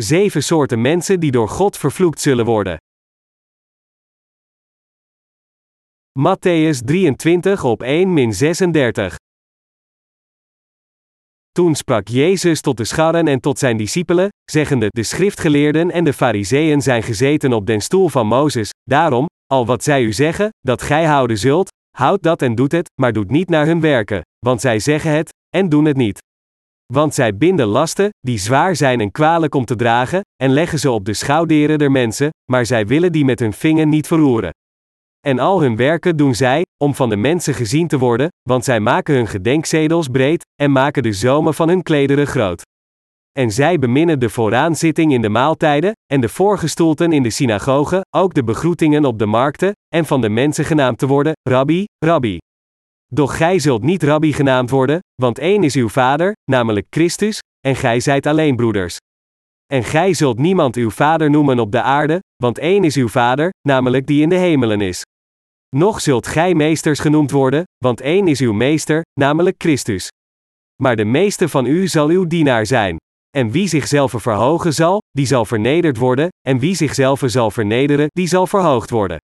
Zeven soorten mensen die door God vervloekt zullen worden. Matthäus 23 op 1 36. Toen sprak Jezus tot de scharren en tot zijn discipelen, zeggende: De schriftgeleerden en de fariseeën zijn gezeten op den stoel van Mozes, daarom, al wat zij u zeggen, dat gij houden zult, houd dat en doet het, maar doet niet naar hun werken, want zij zeggen het, en doen het niet. Want zij binden lasten, die zwaar zijn en kwalijk om te dragen, en leggen ze op de schouderen der mensen, maar zij willen die met hun vinger niet verroeren. En al hun werken doen zij, om van de mensen gezien te worden, want zij maken hun gedenkzedels breed, en maken de zomen van hun klederen groot. En zij beminnen de vooraanzitting in de maaltijden, en de voorgestoelten in de synagogen, ook de begroetingen op de markten, en van de mensen genaamd te worden, Rabbi, Rabbi. Doch gij zult niet Rabbi genaamd worden, want één is uw vader, namelijk Christus, en gij zijt alleen broeders. En gij zult niemand uw vader noemen op de aarde, want één is uw vader, namelijk die in de hemelen is. Nog zult gij meesters genoemd worden, want één is uw meester, namelijk Christus. Maar de meeste van u zal uw dienaar zijn. En wie zichzelf verhogen zal, die zal vernederd worden, en wie zichzelf zal vernederen, die zal verhoogd worden.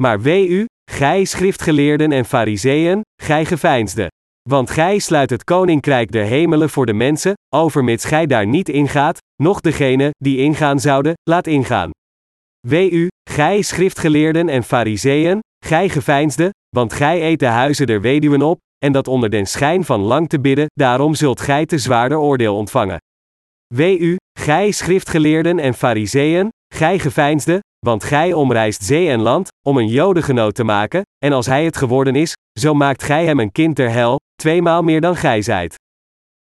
Maar wee u, gij schriftgeleerden en fariseeën, gij geveinsde. Want gij sluit het koninkrijk der hemelen voor de mensen, overmits gij daar niet ingaat, noch degene, die ingaan zouden, laat ingaan. Wee u, gij schriftgeleerden en fariseeën, gij geveinsde, want gij eet de huizen der weduwen op, en dat onder den schijn van lang te bidden, daarom zult gij te zwaarder oordeel ontvangen. Wee u, gij schriftgeleerden en fariseeën, gij geveinsde, want gij omreist zee en land, om een jodengenoot te maken, en als hij het geworden is, zo maakt gij hem een kind ter hel, tweemaal meer dan gij zijt.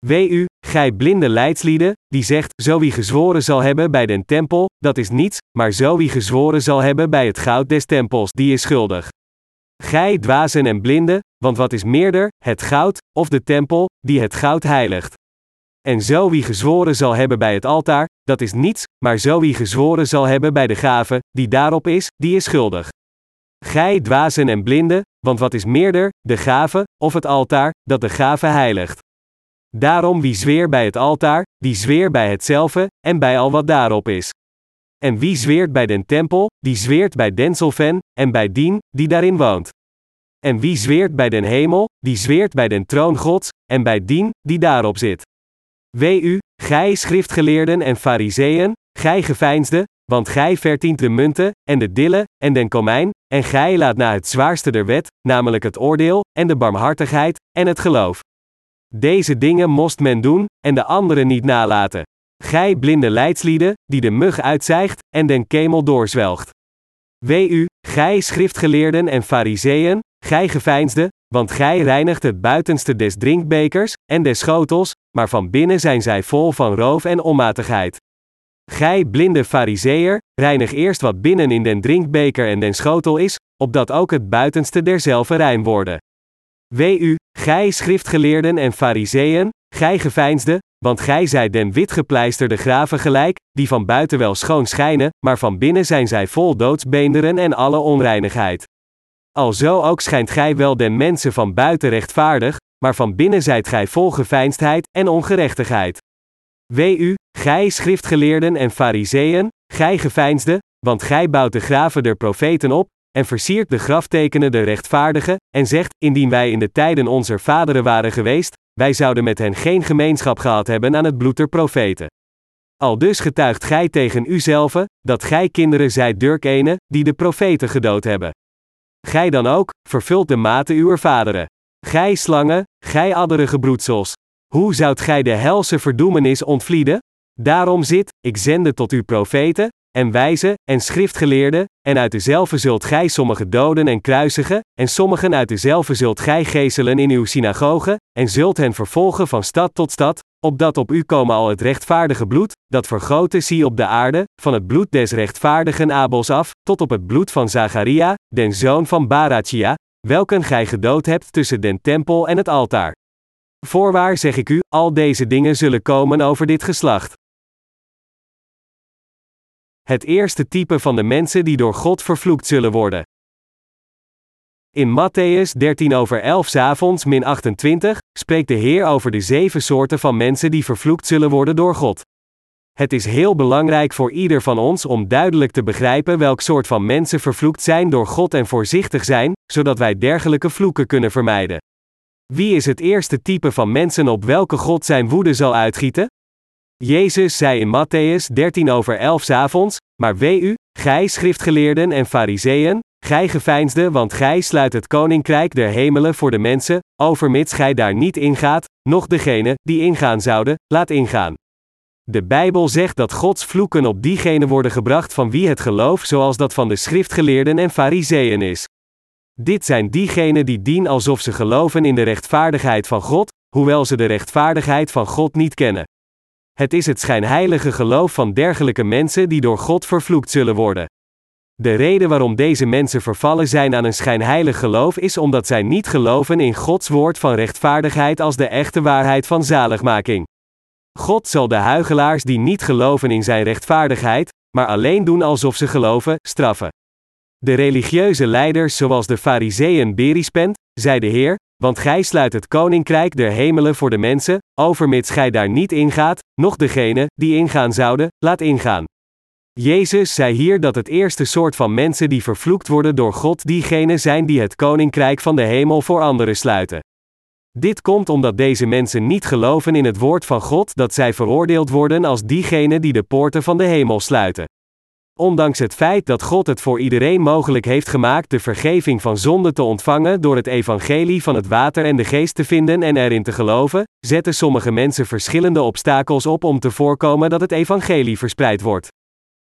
Wee u, gij blinde leidslieden, die zegt, zo wie gezworen zal hebben bij den tempel, dat is niets, maar zo wie gezworen zal hebben bij het goud des tempels, die is schuldig. Gij dwazen en blinden, want wat is meerder, het goud, of de tempel, die het goud heiligt? En zo wie gezworen zal hebben bij het altaar, dat is niets, maar zo wie gezworen zal hebben bij de gave, die daarop is, die is schuldig. Gij dwazen en blinden, want wat is meerder, de gave, of het altaar, dat de gave heiligt? Daarom wie zweer bij het altaar, die zweer bij hetzelfde, en bij al wat daarop is. En wie zweert bij den tempel, die zweert bij Denselven, en bij dien, die daarin woont. En wie zweert bij den hemel, die zweert bij den troon Gods, en bij dien, die daarop zit. Wee u, gij schriftgeleerden en fariseeën, gij geveinsde, want gij verdient de munten, en de dille, en den komijn, en gij laat na het zwaarste der wet, namelijk het oordeel, en de barmhartigheid, en het geloof. Deze dingen moest men doen, en de andere niet nalaten. Gij blinde leidslieden, die de mug uitzijgt, en den kemel doorzwelgt. Wee u, gij schriftgeleerden en fariseeën, gij geveinsde, want gij reinigt het buitenste des drinkbekers, en des schotels, maar van binnen zijn zij vol van roof en onmatigheid. Gij blinde fariseer, reinig eerst wat binnen in den drinkbeker en den schotel is, opdat ook het buitenste derzelve rein worden. Wee u, gij schriftgeleerden en fariseeën, gij geveinsde, want gij zijt den witgepleisterde graven gelijk, die van buiten wel schoon schijnen, maar van binnen zijn zij vol doodsbeenderen en alle onreinigheid. Alzo ook schijnt gij wel den mensen van buiten rechtvaardig, maar van binnen zijt gij vol geveinsdheid en ongerechtigheid. Wee u, gij schriftgeleerden en fariseeën, gij geveinsde, want gij bouwt de graven der profeten op, en versiert de graftekenen der rechtvaardigen, en zegt, indien wij in de tijden onze vaderen waren geweest, wij zouden met hen geen gemeenschap gehad hebben aan het bloed der profeten. Al dus getuigt gij tegen uzelf, dat gij kinderen zijt durkene, die de profeten gedood hebben. Gij dan ook, vervult de mate uwer vaderen. Gij slangen, gij adderige broedsels. Hoe zoudt gij de helse verdoemenis ontvlieden? Daarom zit, ik zende tot u profeten, en wijzen, en schriftgeleerden, en uit dezelfde zult gij sommige doden en kruisigen, en sommigen uit dezelfde zult gij geeselen in uw synagogen, en zult hen vervolgen van stad tot stad, opdat op u komen al het rechtvaardige bloed, dat vergoten zie op de aarde, van het bloed des rechtvaardigen Abels af, tot op het bloed van Zacharia, den zoon van Barachia, welken gij gedood hebt tussen den tempel en het altaar. Voorwaar zeg ik u, al deze dingen zullen komen over dit geslacht. Het eerste type van de mensen die door God vervloekt zullen worden. In Matthäus 13 over 11 avonds min 28 spreekt de Heer over de zeven soorten van mensen die vervloekt zullen worden door God. Het is heel belangrijk voor ieder van ons om duidelijk te begrijpen welk soort van mensen vervloekt zijn door God en voorzichtig zijn, zodat wij dergelijke vloeken kunnen vermijden. Wie is het eerste type van mensen op welke God zijn woede zal uitgieten? Jezus zei in Matthäus 13 over 11 avonds, maar wee u, gij schriftgeleerden en fariseeën, gij geveinsde, want gij sluit het koninkrijk der hemelen voor de mensen, overmits gij daar niet ingaat, noch degene, die ingaan zouden, laat ingaan. De Bijbel zegt dat Gods vloeken op diegenen worden gebracht van wie het geloof zoals dat van de schriftgeleerden en fariseeën is. Dit zijn diegenen die dienen alsof ze geloven in de rechtvaardigheid van God, hoewel ze de rechtvaardigheid van God niet kennen. Het is het schijnheilige geloof van dergelijke mensen die door God vervloekt zullen worden. De reden waarom deze mensen vervallen zijn aan een schijnheilig geloof is omdat zij niet geloven in Gods woord van rechtvaardigheid als de echte waarheid van zaligmaking. God zal de huigelaars die niet geloven in zijn rechtvaardigheid, maar alleen doen alsof ze geloven, straffen. De religieuze leiders zoals de fariseeën berispend, zei de Heer, want gij sluit het koninkrijk der hemelen voor de mensen, overmits gij daar niet ingaat, noch degene, die ingaan zouden, laat ingaan. Jezus zei hier dat het eerste soort van mensen die vervloekt worden door God diegenen zijn die het koninkrijk van de hemel voor anderen sluiten. Dit komt omdat deze mensen niet geloven in het woord van God dat zij veroordeeld worden als diegenen die de poorten van de hemel sluiten. Ondanks het feit dat God het voor iedereen mogelijk heeft gemaakt de vergeving van zonde te ontvangen door het evangelie van het water en de geest te vinden en erin te geloven, zetten sommige mensen verschillende obstakels op om te voorkomen dat het evangelie verspreid wordt.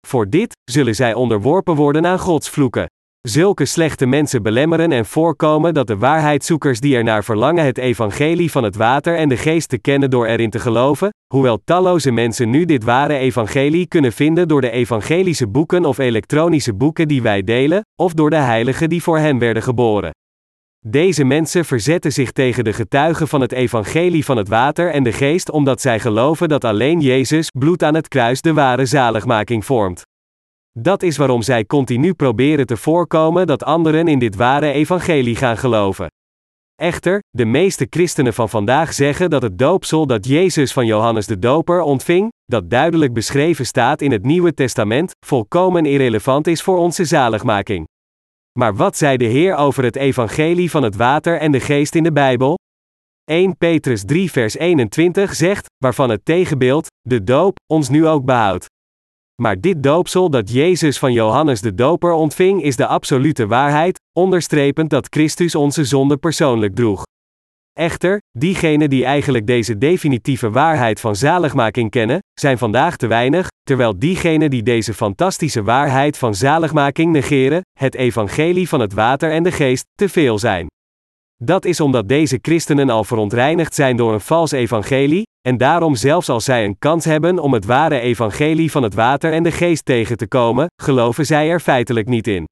Voor dit zullen zij onderworpen worden aan Gods vloeken. Zulke slechte mensen belemmeren en voorkomen dat de waarheidzoekers die er naar verlangen het evangelie van het water en de geest te kennen door erin te geloven, hoewel talloze mensen nu dit ware evangelie kunnen vinden door de evangelische boeken of elektronische boeken die wij delen, of door de heiligen die voor hen werden geboren. Deze mensen verzetten zich tegen de getuigen van het evangelie van het water en de geest omdat zij geloven dat alleen Jezus bloed aan het kruis de ware zaligmaking vormt. Dat is waarom zij continu proberen te voorkomen dat anderen in dit ware evangelie gaan geloven. Echter, de meeste christenen van vandaag zeggen dat het doopsel dat Jezus van Johannes de Doper ontving, dat duidelijk beschreven staat in het Nieuwe Testament, volkomen irrelevant is voor onze zaligmaking. Maar wat zei de Heer over het evangelie van het water en de geest in de Bijbel? 1 Petrus 3 vers 21 zegt, waarvan het tegenbeeld, de doop, ons nu ook behoudt. Maar dit doopsel dat Jezus van Johannes de Doper ontving is de absolute waarheid, onderstrepend dat Christus onze zonde persoonlijk droeg. Echter, diegenen die eigenlijk deze definitieve waarheid van zaligmaking kennen, zijn vandaag te weinig, terwijl diegenen die deze fantastische waarheid van zaligmaking negeren, het evangelie van het water en de geest, te veel zijn. Dat is omdat deze christenen al verontreinigd zijn door een vals evangelie, en daarom zelfs als zij een kans hebben om het ware evangelie van het water en de geest tegen te komen, geloven zij er feitelijk niet in.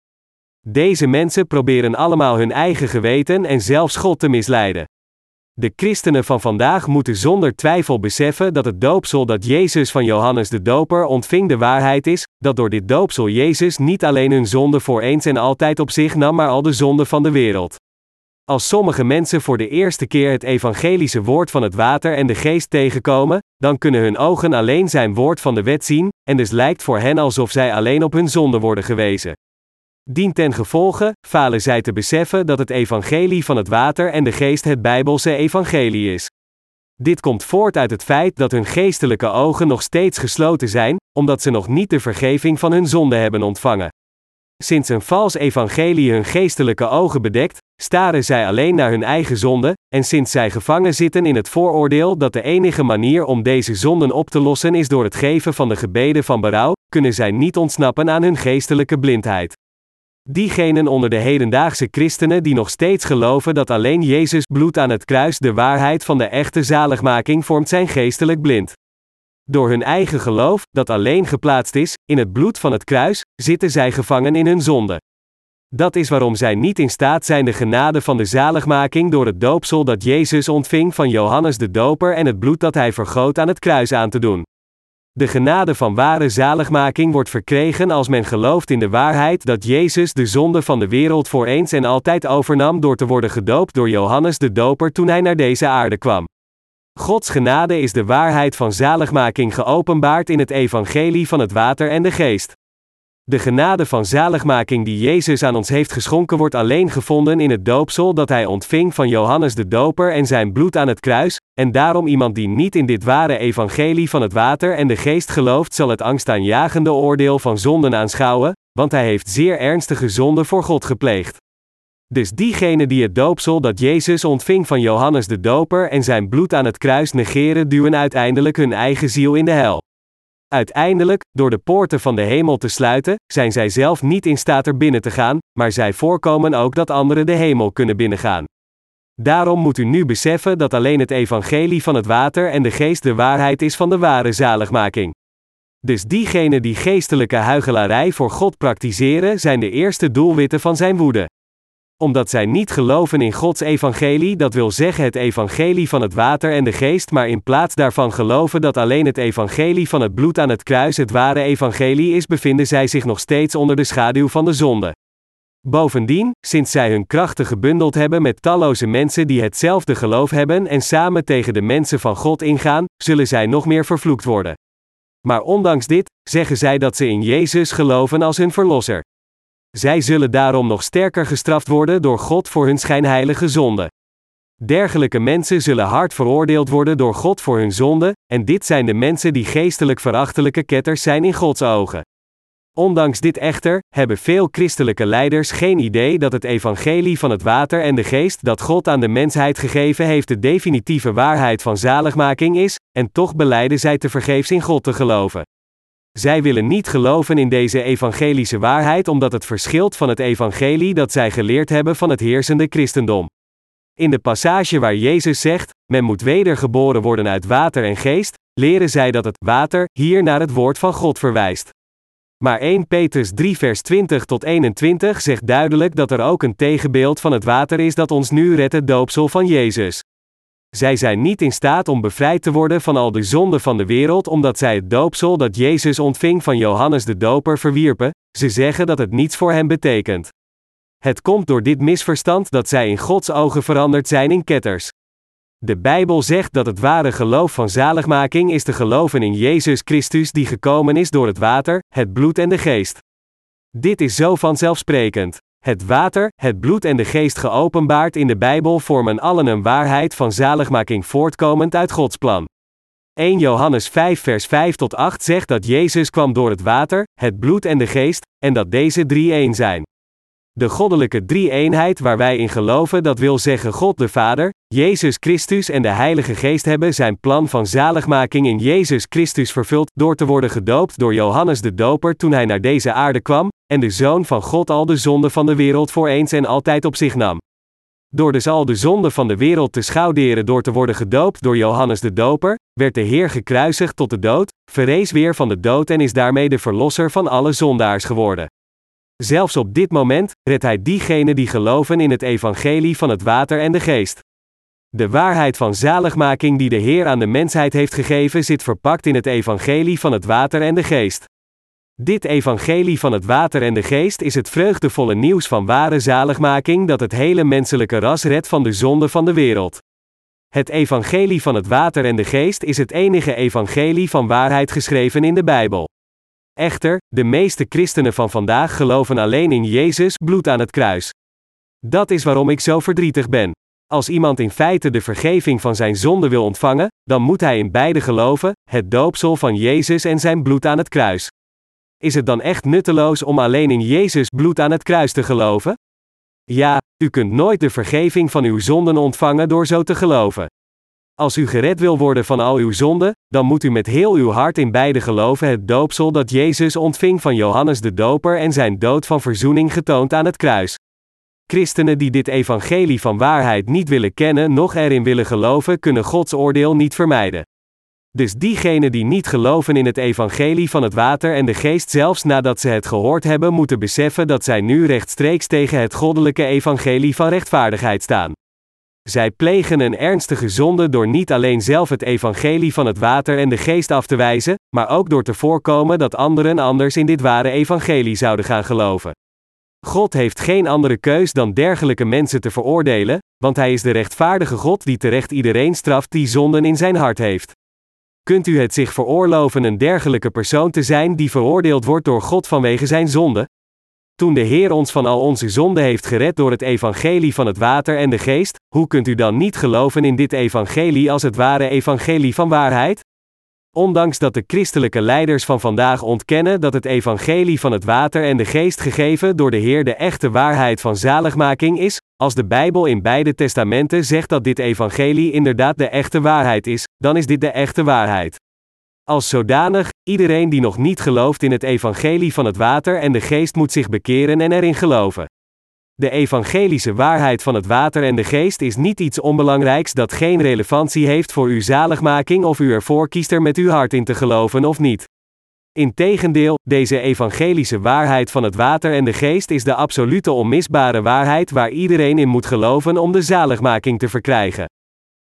Deze mensen proberen allemaal hun eigen geweten en zelfs God te misleiden. De christenen van vandaag moeten zonder twijfel beseffen dat het doopsel dat Jezus van Johannes de Doper ontving de waarheid is, dat door dit doopsel Jezus niet alleen hun zonde voor eens en altijd op zich nam, maar al de zonde van de wereld. Als sommige mensen voor de eerste keer het evangelische woord van het water en de geest tegenkomen, dan kunnen hun ogen alleen zijn woord van de wet zien, en dus lijkt voor hen alsof zij alleen op hun zonde worden gewezen. Dien ten gevolge, falen zij te beseffen dat het evangelie van het water en de geest het Bijbelse evangelie is. Dit komt voort uit het feit dat hun geestelijke ogen nog steeds gesloten zijn, omdat ze nog niet de vergeving van hun zonde hebben ontvangen. Sinds een vals evangelie hun geestelijke ogen bedekt, staren zij alleen naar hun eigen zonde, en sinds zij gevangen zitten in het vooroordeel dat de enige manier om deze zonden op te lossen is door het geven van de gebeden van berouw, kunnen zij niet ontsnappen aan hun geestelijke blindheid. Diegenen onder de hedendaagse christenen die nog steeds geloven dat alleen Jezus bloed aan het kruis de waarheid van de echte zaligmaking vormt zijn geestelijk blind. Door hun eigen geloof, dat alleen geplaatst is, in het bloed van het kruis, zitten zij gevangen in hun zonde. Dat is waarom zij niet in staat zijn de genade van de zaligmaking door het doopsel dat Jezus ontving van Johannes de Doper en het bloed dat hij vergoot aan het kruis aan te doen. De genade van ware zaligmaking wordt verkregen als men gelooft in de waarheid dat Jezus de zonde van de wereld voor eens en altijd overnam door te worden gedoopt door Johannes de Doper toen hij naar deze aarde kwam. Gods genade is de waarheid van zaligmaking geopenbaard in het evangelie van het water en de geest. De genade van zaligmaking die Jezus aan ons heeft geschonken wordt alleen gevonden in het doopsel dat hij ontving van Johannes de Doper en zijn bloed aan het kruis, en daarom iemand die niet in dit ware evangelie van het water en de geest gelooft zal het angstaanjagende oordeel van zonden aanschouwen, want hij heeft zeer ernstige zonden voor God gepleegd. Dus diegenen die het doopsel dat Jezus ontving van Johannes de Doper en zijn bloed aan het kruis negeren, duwen uiteindelijk hun eigen ziel in de hel. Uiteindelijk, door de poorten van de hemel te sluiten, zijn zij zelf niet in staat er binnen te gaan, maar zij voorkomen ook dat anderen de hemel kunnen binnengaan. Daarom moet u nu beseffen dat alleen het evangelie van het water en de geest de waarheid is van de ware zaligmaking. Dus diegenen die geestelijke huigelarij voor God praktiseren, zijn de eerste doelwitten van zijn woede omdat zij niet geloven in Gods evangelie, dat wil zeggen het evangelie van het water en de geest, maar in plaats daarvan geloven dat alleen het evangelie van het bloed aan het kruis het ware evangelie is, bevinden zij zich nog steeds onder de schaduw van de zonde. Bovendien, sinds zij hun krachten gebundeld hebben met talloze mensen die hetzelfde geloof hebben en samen tegen de mensen van God ingaan, zullen zij nog meer vervloekt worden. Maar ondanks dit, zeggen zij dat ze in Jezus geloven als hun verlosser. Zij zullen daarom nog sterker gestraft worden door God voor hun schijnheilige zonde. Dergelijke mensen zullen hard veroordeeld worden door God voor hun zonde, en dit zijn de mensen die geestelijk verachtelijke ketters zijn in Gods ogen. Ondanks dit echter, hebben veel christelijke leiders geen idee dat het evangelie van het water en de geest dat God aan de mensheid gegeven heeft de definitieve waarheid van zaligmaking is, en toch beleiden zij te vergeefs in God te geloven. Zij willen niet geloven in deze evangelische waarheid omdat het verschilt van het evangelie dat zij geleerd hebben van het heersende christendom. In de passage waar Jezus zegt: Men moet wedergeboren worden uit water en geest, leren zij dat het water hier naar het woord van God verwijst. Maar 1 Petrus 3 vers 20 tot 21 zegt duidelijk dat er ook een tegenbeeld van het water is dat ons nu redt het doopsel van Jezus. Zij zijn niet in staat om bevrijd te worden van al de zonden van de wereld omdat zij het doopsel dat Jezus ontving van Johannes de Doper verwierpen, ze zeggen dat het niets voor hen betekent. Het komt door dit misverstand dat zij in Gods ogen veranderd zijn in ketters. De Bijbel zegt dat het ware geloof van zaligmaking is te geloven in Jezus Christus die gekomen is door het water, het bloed en de geest. Dit is zo vanzelfsprekend. Het water, het bloed en de geest geopenbaard in de Bijbel vormen allen een waarheid van zaligmaking voortkomend uit Gods plan. 1 Johannes 5 vers 5 tot 8 zegt dat Jezus kwam door het water, het bloed en de geest, en dat deze drie één zijn. De goddelijke drie-eenheid waar wij in geloven, dat wil zeggen God de Vader, Jezus Christus en de Heilige Geest hebben zijn plan van zaligmaking in Jezus Christus vervuld door te worden gedoopt door Johannes de Doper toen hij naar deze aarde kwam, en de Zoon van God al de zonde van de wereld voor eens en altijd op zich nam. Door dus al de zonde van de wereld te schouderen door te worden gedoopt door Johannes de Doper, werd de Heer gekruisigd tot de dood, verrees weer van de dood en is daarmee de verlosser van alle zondaars geworden. Zelfs op dit moment redt hij diegenen die geloven in het evangelie van het water en de geest. De waarheid van zaligmaking die de Heer aan de mensheid heeft gegeven zit verpakt in het evangelie van het water en de geest. Dit evangelie van het water en de geest is het vreugdevolle nieuws van ware zaligmaking dat het hele menselijke ras redt van de zonde van de wereld. Het evangelie van het water en de geest is het enige evangelie van waarheid geschreven in de Bijbel. Echter, de meeste christenen van vandaag geloven alleen in Jezus bloed aan het kruis. Dat is waarom ik zo verdrietig ben. Als iemand in feite de vergeving van zijn zonde wil ontvangen, dan moet hij in beide geloven, het doopsel van Jezus en zijn bloed aan het kruis. Is het dan echt nutteloos om alleen in Jezus bloed aan het kruis te geloven? Ja, u kunt nooit de vergeving van uw zonden ontvangen door zo te geloven. Als u gered wil worden van al uw zonden, dan moet u met heel uw hart in beide geloven het doopsel dat Jezus ontving van Johannes de Doper en zijn dood van verzoening getoond aan het kruis. Christenen die dit evangelie van waarheid niet willen kennen, noch erin willen geloven, kunnen Gods oordeel niet vermijden. Dus diegenen die niet geloven in het evangelie van het water en de geest zelfs nadat ze het gehoord hebben, moeten beseffen dat zij nu rechtstreeks tegen het goddelijke evangelie van rechtvaardigheid staan. Zij plegen een ernstige zonde door niet alleen zelf het evangelie van het water en de geest af te wijzen, maar ook door te voorkomen dat anderen anders in dit ware evangelie zouden gaan geloven. God heeft geen andere keus dan dergelijke mensen te veroordelen, want Hij is de rechtvaardige God die terecht iedereen straft die zonden in zijn hart heeft. Kunt u het zich veroorloven een dergelijke persoon te zijn die veroordeeld wordt door God vanwege zijn zonde? Toen de Heer ons van al onze zonden heeft gered door het evangelie van het water en de geest, hoe kunt u dan niet geloven in dit evangelie als het ware evangelie van waarheid? Ondanks dat de christelijke leiders van vandaag ontkennen dat het evangelie van het water en de geest gegeven door de Heer de echte waarheid van zaligmaking is, als de Bijbel in beide testamenten zegt dat dit evangelie inderdaad de echte waarheid is, dan is dit de echte waarheid. Als zodanig, iedereen die nog niet gelooft in het evangelie van het water en de geest moet zich bekeren en erin geloven. De evangelische waarheid van het water en de geest is niet iets onbelangrijks dat geen relevantie heeft voor uw zaligmaking of u ervoor kiest er met uw hart in te geloven of niet. Integendeel, deze evangelische waarheid van het water en de geest is de absolute onmisbare waarheid waar iedereen in moet geloven om de zaligmaking te verkrijgen.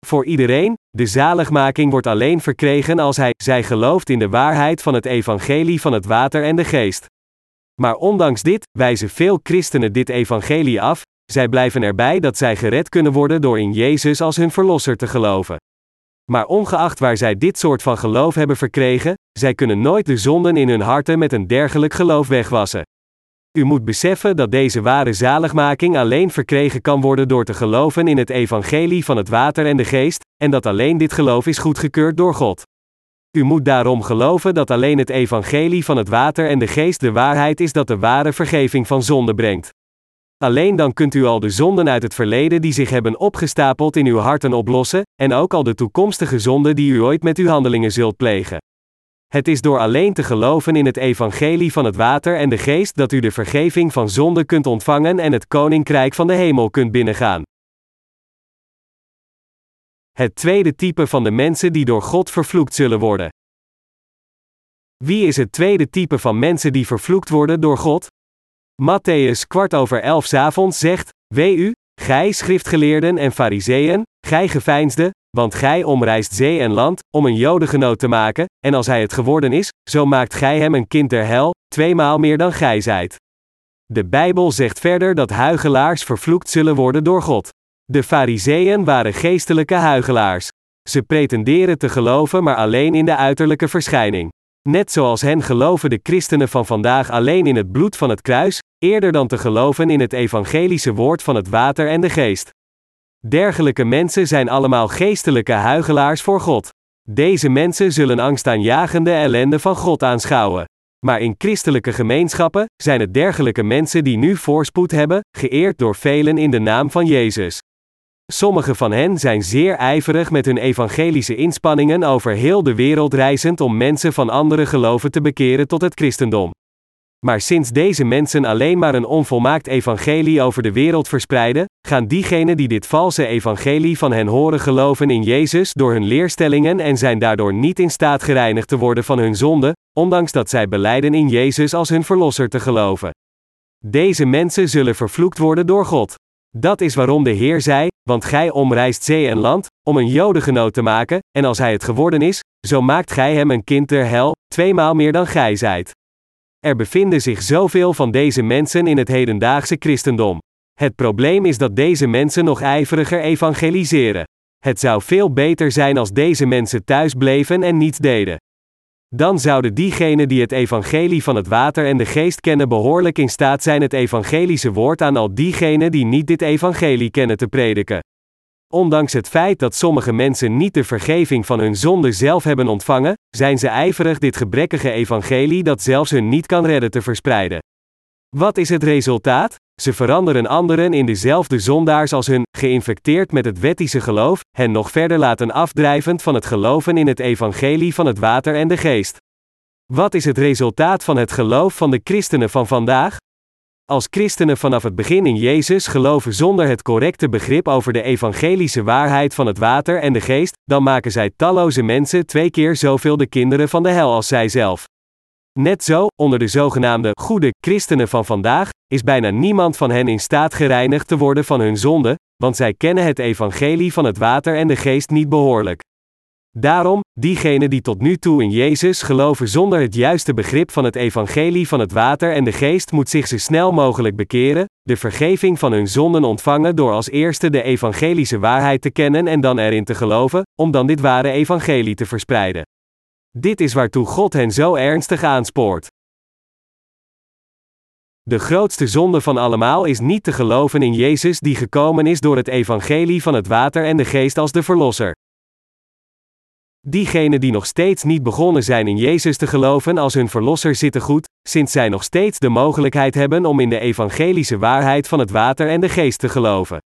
Voor iedereen, de zaligmaking wordt alleen verkregen als hij, zij gelooft in de waarheid van het evangelie van het water en de geest. Maar ondanks dit, wijzen veel christenen dit evangelie af, zij blijven erbij dat zij gered kunnen worden door in Jezus als hun verlosser te geloven. Maar ongeacht waar zij dit soort van geloof hebben verkregen, zij kunnen nooit de zonden in hun harten met een dergelijk geloof wegwassen. U moet beseffen dat deze ware zaligmaking alleen verkregen kan worden door te geloven in het evangelie van het water en de geest, en dat alleen dit geloof is goedgekeurd door God. U moet daarom geloven dat alleen het evangelie van het water en de geest de waarheid is dat de ware vergeving van zonde brengt. Alleen dan kunt u al de zonden uit het verleden die zich hebben opgestapeld in uw harten oplossen, en ook al de toekomstige zonden die u ooit met uw handelingen zult plegen. Het is door alleen te geloven in het evangelie van het water en de geest dat u de vergeving van zonde kunt ontvangen en het koninkrijk van de hemel kunt binnengaan. Het tweede type van de mensen die door God vervloekt zullen worden. Wie is het tweede type van mensen die vervloekt worden door God? Matthäus kwart over elf avonds zegt: Wee u, gij schriftgeleerden en fariseeën, gij geveinsde, want gij omreist zee en land, om een jodengenoot te maken, en als hij het geworden is, zo maakt gij hem een kind der hel, tweemaal meer dan gij zijt. De Bijbel zegt verder dat huigelaars vervloekt zullen worden door God. De Fariseeën waren geestelijke huigelaars. Ze pretenderen te geloven, maar alleen in de uiterlijke verschijning. Net zoals hen geloven de christenen van vandaag alleen in het bloed van het kruis, eerder dan te geloven in het evangelische woord van het water en de geest. Dergelijke mensen zijn allemaal geestelijke huigelaars voor God. Deze mensen zullen angstaanjagende ellende van God aanschouwen. Maar in christelijke gemeenschappen zijn het dergelijke mensen die nu voorspoed hebben, geëerd door velen in de naam van Jezus. Sommige van hen zijn zeer ijverig met hun evangelische inspanningen over heel de wereld reizend om mensen van andere geloven te bekeren tot het christendom. Maar sinds deze mensen alleen maar een onvolmaakt evangelie over de wereld verspreiden, gaan diegenen die dit valse evangelie van hen horen geloven in Jezus door hun leerstellingen en zijn daardoor niet in staat gereinigd te worden van hun zonde, ondanks dat zij beleiden in Jezus als hun verlosser te geloven. Deze mensen zullen vervloekt worden door God. Dat is waarom de Heer zei: Want gij omreist zee en land, om een jodengenoot te maken, en als hij het geworden is, zo maakt gij hem een kind der hel, tweemaal meer dan gij zijt. Er bevinden zich zoveel van deze mensen in het hedendaagse christendom. Het probleem is dat deze mensen nog ijveriger evangeliseren. Het zou veel beter zijn als deze mensen thuis bleven en niets deden. Dan zouden diegenen die het evangelie van het water en de geest kennen behoorlijk in staat zijn het evangelische woord aan al diegenen die niet dit evangelie kennen te prediken. Ondanks het feit dat sommige mensen niet de vergeving van hun zonde zelf hebben ontvangen, zijn ze ijverig dit gebrekkige evangelie dat zelfs hun niet kan redden te verspreiden. Wat is het resultaat? Ze veranderen anderen in dezelfde zondaars als hun, geïnfecteerd met het wettische geloof, hen nog verder laten afdrijvend van het geloven in het evangelie van het water en de geest. Wat is het resultaat van het geloof van de christenen van vandaag? Als christenen vanaf het begin in Jezus geloven zonder het correcte begrip over de evangelische waarheid van het water en de geest, dan maken zij talloze mensen twee keer zoveel de kinderen van de hel als zij zelf. Net zo, onder de zogenaamde goede christenen van vandaag, is bijna niemand van hen in staat gereinigd te worden van hun zonde, want zij kennen het evangelie van het water en de geest niet behoorlijk. Daarom, diegenen die tot nu toe in Jezus geloven zonder het juiste begrip van het evangelie van het water en de geest moet zich zo snel mogelijk bekeren, de vergeving van hun zonden ontvangen door als eerste de evangelische waarheid te kennen en dan erin te geloven, om dan dit ware evangelie te verspreiden. Dit is waartoe God hen zo ernstig aanspoort. De grootste zonde van allemaal is niet te geloven in Jezus die gekomen is door het evangelie van het water en de geest als de Verlosser. Diegenen die nog steeds niet begonnen zijn in Jezus te geloven als hun Verlosser zitten goed, sinds zij nog steeds de mogelijkheid hebben om in de evangelische waarheid van het water en de geest te geloven.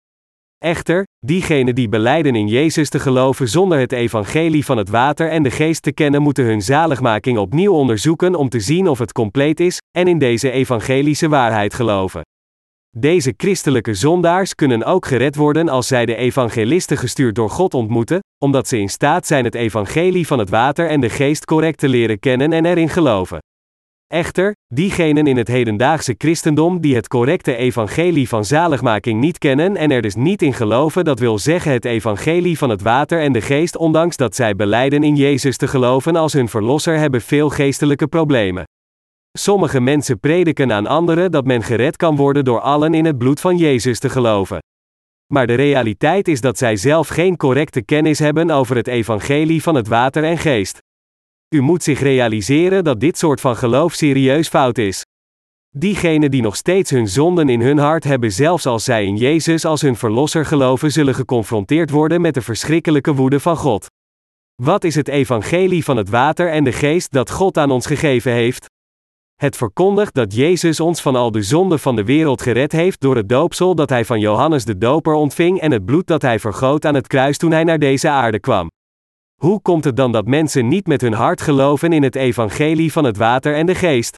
Echter, diegenen die beleiden in Jezus te geloven zonder het evangelie van het water en de geest te kennen, moeten hun zaligmaking opnieuw onderzoeken om te zien of het compleet is, en in deze evangelische waarheid geloven. Deze christelijke zondaars kunnen ook gered worden als zij de evangelisten gestuurd door God ontmoeten, omdat ze in staat zijn het evangelie van het water en de geest correct te leren kennen en erin geloven. Echter, diegenen in het hedendaagse christendom die het correcte evangelie van zaligmaking niet kennen en er dus niet in geloven, dat wil zeggen het evangelie van het water en de geest, ondanks dat zij beleiden in Jezus te geloven als hun verlosser, hebben veel geestelijke problemen. Sommige mensen prediken aan anderen dat men gered kan worden door allen in het bloed van Jezus te geloven. Maar de realiteit is dat zij zelf geen correcte kennis hebben over het evangelie van het water en geest. U moet zich realiseren dat dit soort van geloof serieus fout is. Diegenen die nog steeds hun zonden in hun hart hebben, zelfs als zij in Jezus als hun verlosser geloven, zullen geconfronteerd worden met de verschrikkelijke woede van God. Wat is het evangelie van het water en de geest dat God aan ons gegeven heeft? Het verkondigt dat Jezus ons van al de zonden van de wereld gered heeft door het doopsel dat hij van Johannes de Doper ontving en het bloed dat hij vergoot aan het kruis toen hij naar deze aarde kwam. Hoe komt het dan dat mensen niet met hun hart geloven in het evangelie van het water en de geest?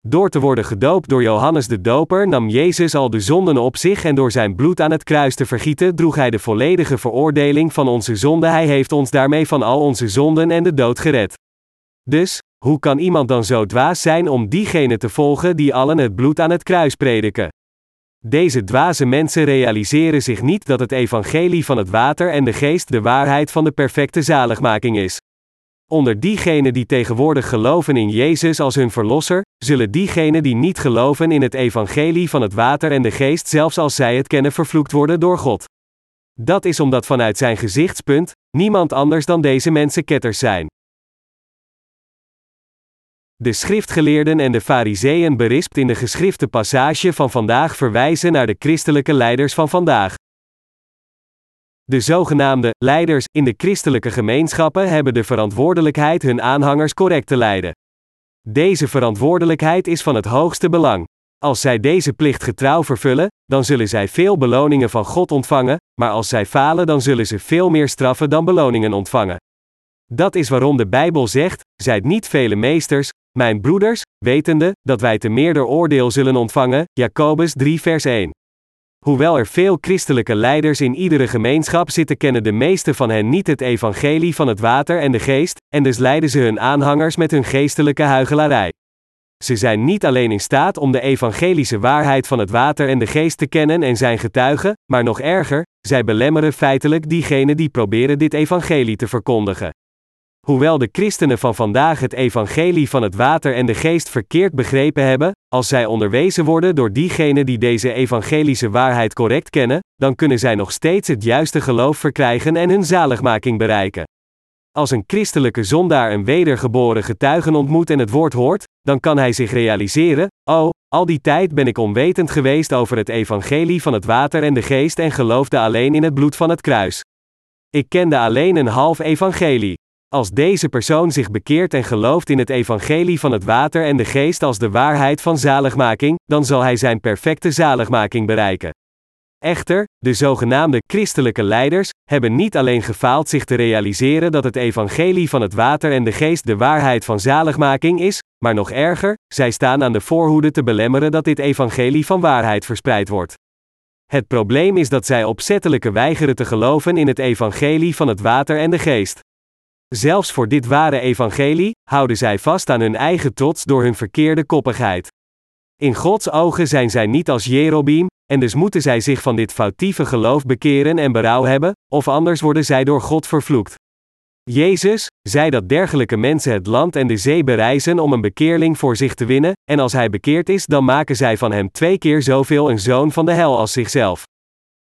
Door te worden gedoopt door Johannes de Doper nam Jezus al de zonden op zich en door zijn bloed aan het kruis te vergieten droeg hij de volledige veroordeling van onze zonden. Hij heeft ons daarmee van al onze zonden en de dood gered. Dus, hoe kan iemand dan zo dwaas zijn om diegenen te volgen die allen het bloed aan het kruis prediken? Deze dwaze mensen realiseren zich niet dat het evangelie van het water en de geest de waarheid van de perfecte zaligmaking is. Onder diegenen die tegenwoordig geloven in Jezus als hun verlosser, zullen diegenen die niet geloven in het evangelie van het water en de geest, zelfs als zij het kennen, vervloekt worden door God. Dat is omdat vanuit zijn gezichtspunt niemand anders dan deze mensen ketters zijn. De schriftgeleerden en de fariseeën berispt in de geschrifte passage van vandaag verwijzen naar de christelijke leiders van vandaag. De zogenaamde leiders in de christelijke gemeenschappen hebben de verantwoordelijkheid hun aanhangers correct te leiden. Deze verantwoordelijkheid is van het hoogste belang. Als zij deze plicht getrouw vervullen, dan zullen zij veel beloningen van God ontvangen, maar als zij falen, dan zullen ze veel meer straffen dan beloningen ontvangen. Dat is waarom de Bijbel zegt: zijt niet vele meesters, mijn broeders, wetende dat wij te meerder oordeel zullen ontvangen. Jacobus 3 vers 1. Hoewel er veel christelijke leiders in iedere gemeenschap zitten, kennen de meeste van hen niet het evangelie van het water en de geest, en dus leiden ze hun aanhangers met hun geestelijke huigelarij. Ze zijn niet alleen in staat om de evangelische waarheid van het water en de geest te kennen en zijn getuigen, maar nog erger, zij belemmeren feitelijk diegenen die proberen dit evangelie te verkondigen. Hoewel de christenen van vandaag het evangelie van het water en de geest verkeerd begrepen hebben, als zij onderwezen worden door diegenen die deze evangelische waarheid correct kennen, dan kunnen zij nog steeds het juiste geloof verkrijgen en hun zaligmaking bereiken. Als een christelijke zondaar een wedergeboren getuigen ontmoet en het woord hoort, dan kan hij zich realiseren: Oh, al die tijd ben ik onwetend geweest over het evangelie van het water en de geest en geloofde alleen in het bloed van het kruis. Ik kende alleen een half evangelie. Als deze persoon zich bekeert en gelooft in het evangelie van het water en de geest als de waarheid van zaligmaking, dan zal hij zijn perfecte zaligmaking bereiken. Echter, de zogenaamde christelijke leiders hebben niet alleen gefaald zich te realiseren dat het evangelie van het water en de geest de waarheid van zaligmaking is, maar nog erger, zij staan aan de voorhoede te belemmeren dat dit evangelie van waarheid verspreid wordt. Het probleem is dat zij opzettelijke weigeren te geloven in het evangelie van het water en de geest. Zelfs voor dit ware evangelie houden zij vast aan hun eigen trots door hun verkeerde koppigheid. In Gods ogen zijn zij niet als Jerobeam, en dus moeten zij zich van dit foutieve geloof bekeren en berouw hebben, of anders worden zij door God vervloekt. Jezus zei dat dergelijke mensen het land en de zee bereizen om een bekeerling voor zich te winnen, en als hij bekeerd is, dan maken zij van hem twee keer zoveel een zoon van de hel als zichzelf.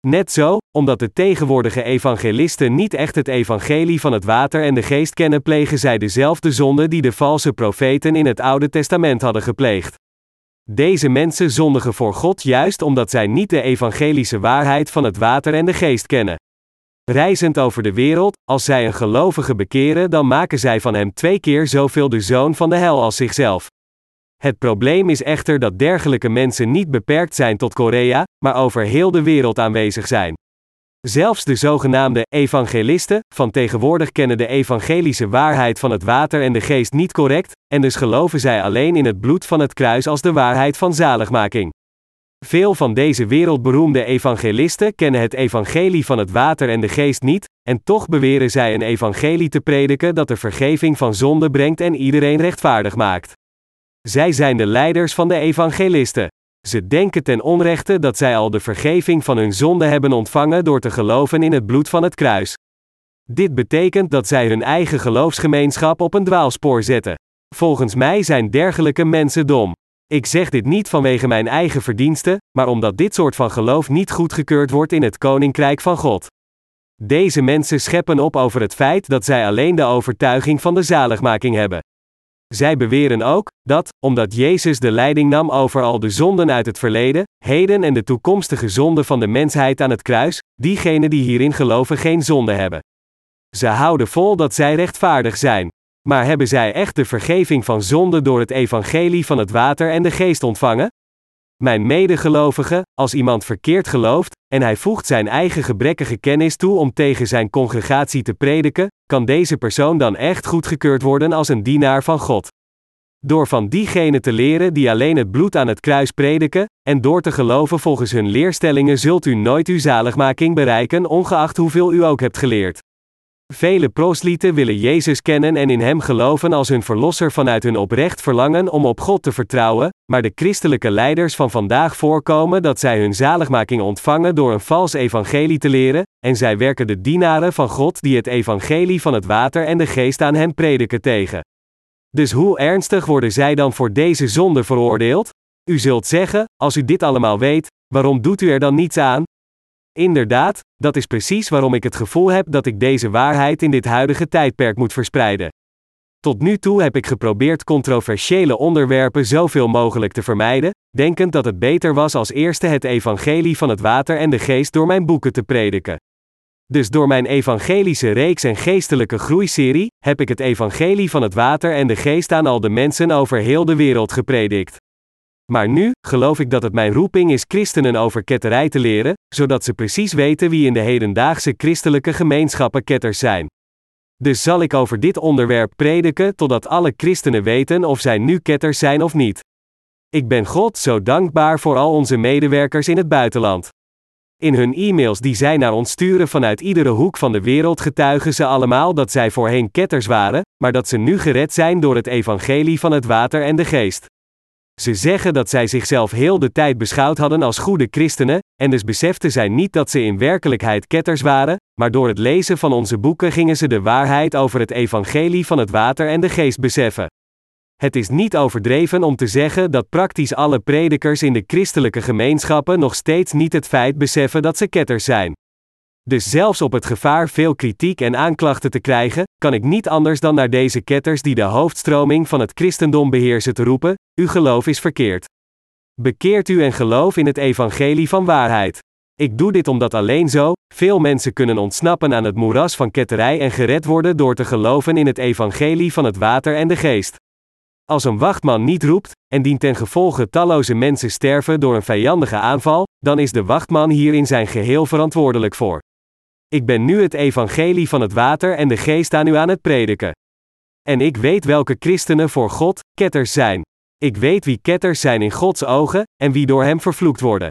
Net zo, omdat de tegenwoordige evangelisten niet echt het evangelie van het water en de geest kennen, plegen zij dezelfde zonde die de valse profeten in het Oude Testament hadden gepleegd. Deze mensen zondigen voor God juist omdat zij niet de evangelische waarheid van het water en de geest kennen. Reizend over de wereld, als zij een gelovige bekeren, dan maken zij van hem twee keer zoveel de zoon van de hel als zichzelf. Het probleem is echter dat dergelijke mensen niet beperkt zijn tot Korea, maar over heel de wereld aanwezig zijn. Zelfs de zogenaamde evangelisten van tegenwoordig kennen de evangelische waarheid van het water en de geest niet correct, en dus geloven zij alleen in het bloed van het kruis als de waarheid van zaligmaking. Veel van deze wereldberoemde evangelisten kennen het evangelie van het water en de geest niet, en toch beweren zij een evangelie te prediken dat de vergeving van zonde brengt en iedereen rechtvaardig maakt. Zij zijn de leiders van de evangelisten. Ze denken ten onrechte dat zij al de vergeving van hun zonde hebben ontvangen door te geloven in het bloed van het kruis. Dit betekent dat zij hun eigen geloofsgemeenschap op een dwaalspoor zetten. Volgens mij zijn dergelijke mensen dom. Ik zeg dit niet vanwege mijn eigen verdiensten, maar omdat dit soort van geloof niet goedgekeurd wordt in het koninkrijk van God. Deze mensen scheppen op over het feit dat zij alleen de overtuiging van de zaligmaking hebben. Zij beweren ook dat, omdat Jezus de leiding nam over al de zonden uit het verleden, heden en de toekomstige zonden van de mensheid aan het kruis, diegenen die hierin geloven geen zonde hebben. Ze houden vol dat zij rechtvaardig zijn. Maar hebben zij echt de vergeving van zonde door het evangelie van het water en de geest ontvangen? Mijn medegelovige, als iemand verkeerd gelooft, en hij voegt zijn eigen gebrekkige kennis toe om tegen zijn congregatie te prediken, kan deze persoon dan echt goedgekeurd worden als een dienaar van God. Door van diegenen te leren die alleen het bloed aan het kruis prediken, en door te geloven volgens hun leerstellingen zult u nooit uw zaligmaking bereiken, ongeacht hoeveel u ook hebt geleerd. Vele proslieten willen Jezus kennen en in Hem geloven als hun verlosser vanuit hun oprecht verlangen om op God te vertrouwen, maar de christelijke leiders van vandaag voorkomen dat zij hun zaligmaking ontvangen door een vals evangelie te leren, en zij werken de dienaren van God die het evangelie van het water en de geest aan hen prediken tegen. Dus hoe ernstig worden zij dan voor deze zonde veroordeeld? U zult zeggen, als u dit allemaal weet, waarom doet u er dan niets aan? Inderdaad, dat is precies waarom ik het gevoel heb dat ik deze waarheid in dit huidige tijdperk moet verspreiden. Tot nu toe heb ik geprobeerd controversiële onderwerpen zoveel mogelijk te vermijden, denkend dat het beter was als eerste het evangelie van het water en de geest door mijn boeken te prediken. Dus door mijn evangelische reeks en geestelijke groeiserie heb ik het evangelie van het water en de geest aan al de mensen over heel de wereld gepredikt. Maar nu, geloof ik dat het mijn roeping is christenen over ketterij te leren, zodat ze precies weten wie in de hedendaagse christelijke gemeenschappen ketters zijn. Dus zal ik over dit onderwerp prediken totdat alle christenen weten of zij nu ketters zijn of niet. Ik ben God zo dankbaar voor al onze medewerkers in het buitenland. In hun e-mails die zij naar ons sturen vanuit iedere hoek van de wereld getuigen ze allemaal dat zij voorheen ketters waren, maar dat ze nu gered zijn door het evangelie van het water en de geest. Ze zeggen dat zij zichzelf heel de tijd beschouwd hadden als goede christenen, en dus beseften zij niet dat ze in werkelijkheid ketters waren, maar door het lezen van onze boeken gingen ze de waarheid over het evangelie van het water en de geest beseffen. Het is niet overdreven om te zeggen dat praktisch alle predikers in de christelijke gemeenschappen nog steeds niet het feit beseffen dat ze ketters zijn. Dus zelfs op het gevaar veel kritiek en aanklachten te krijgen, kan ik niet anders dan naar deze ketters die de hoofdstroming van het christendom beheersen te roepen: uw geloof is verkeerd. Bekeert u en geloof in het evangelie van waarheid. Ik doe dit omdat alleen zo, veel mensen kunnen ontsnappen aan het moeras van ketterij en gered worden door te geloven in het evangelie van het water en de geest. Als een wachtman niet roept, en dien ten gevolge talloze mensen sterven door een vijandige aanval, dan is de wachtman hier in zijn geheel verantwoordelijk voor. Ik ben nu het evangelie van het water en de geest aan u aan het prediken. En ik weet welke christenen voor God ketters zijn. Ik weet wie ketters zijn in Gods ogen en wie door hem vervloekt worden.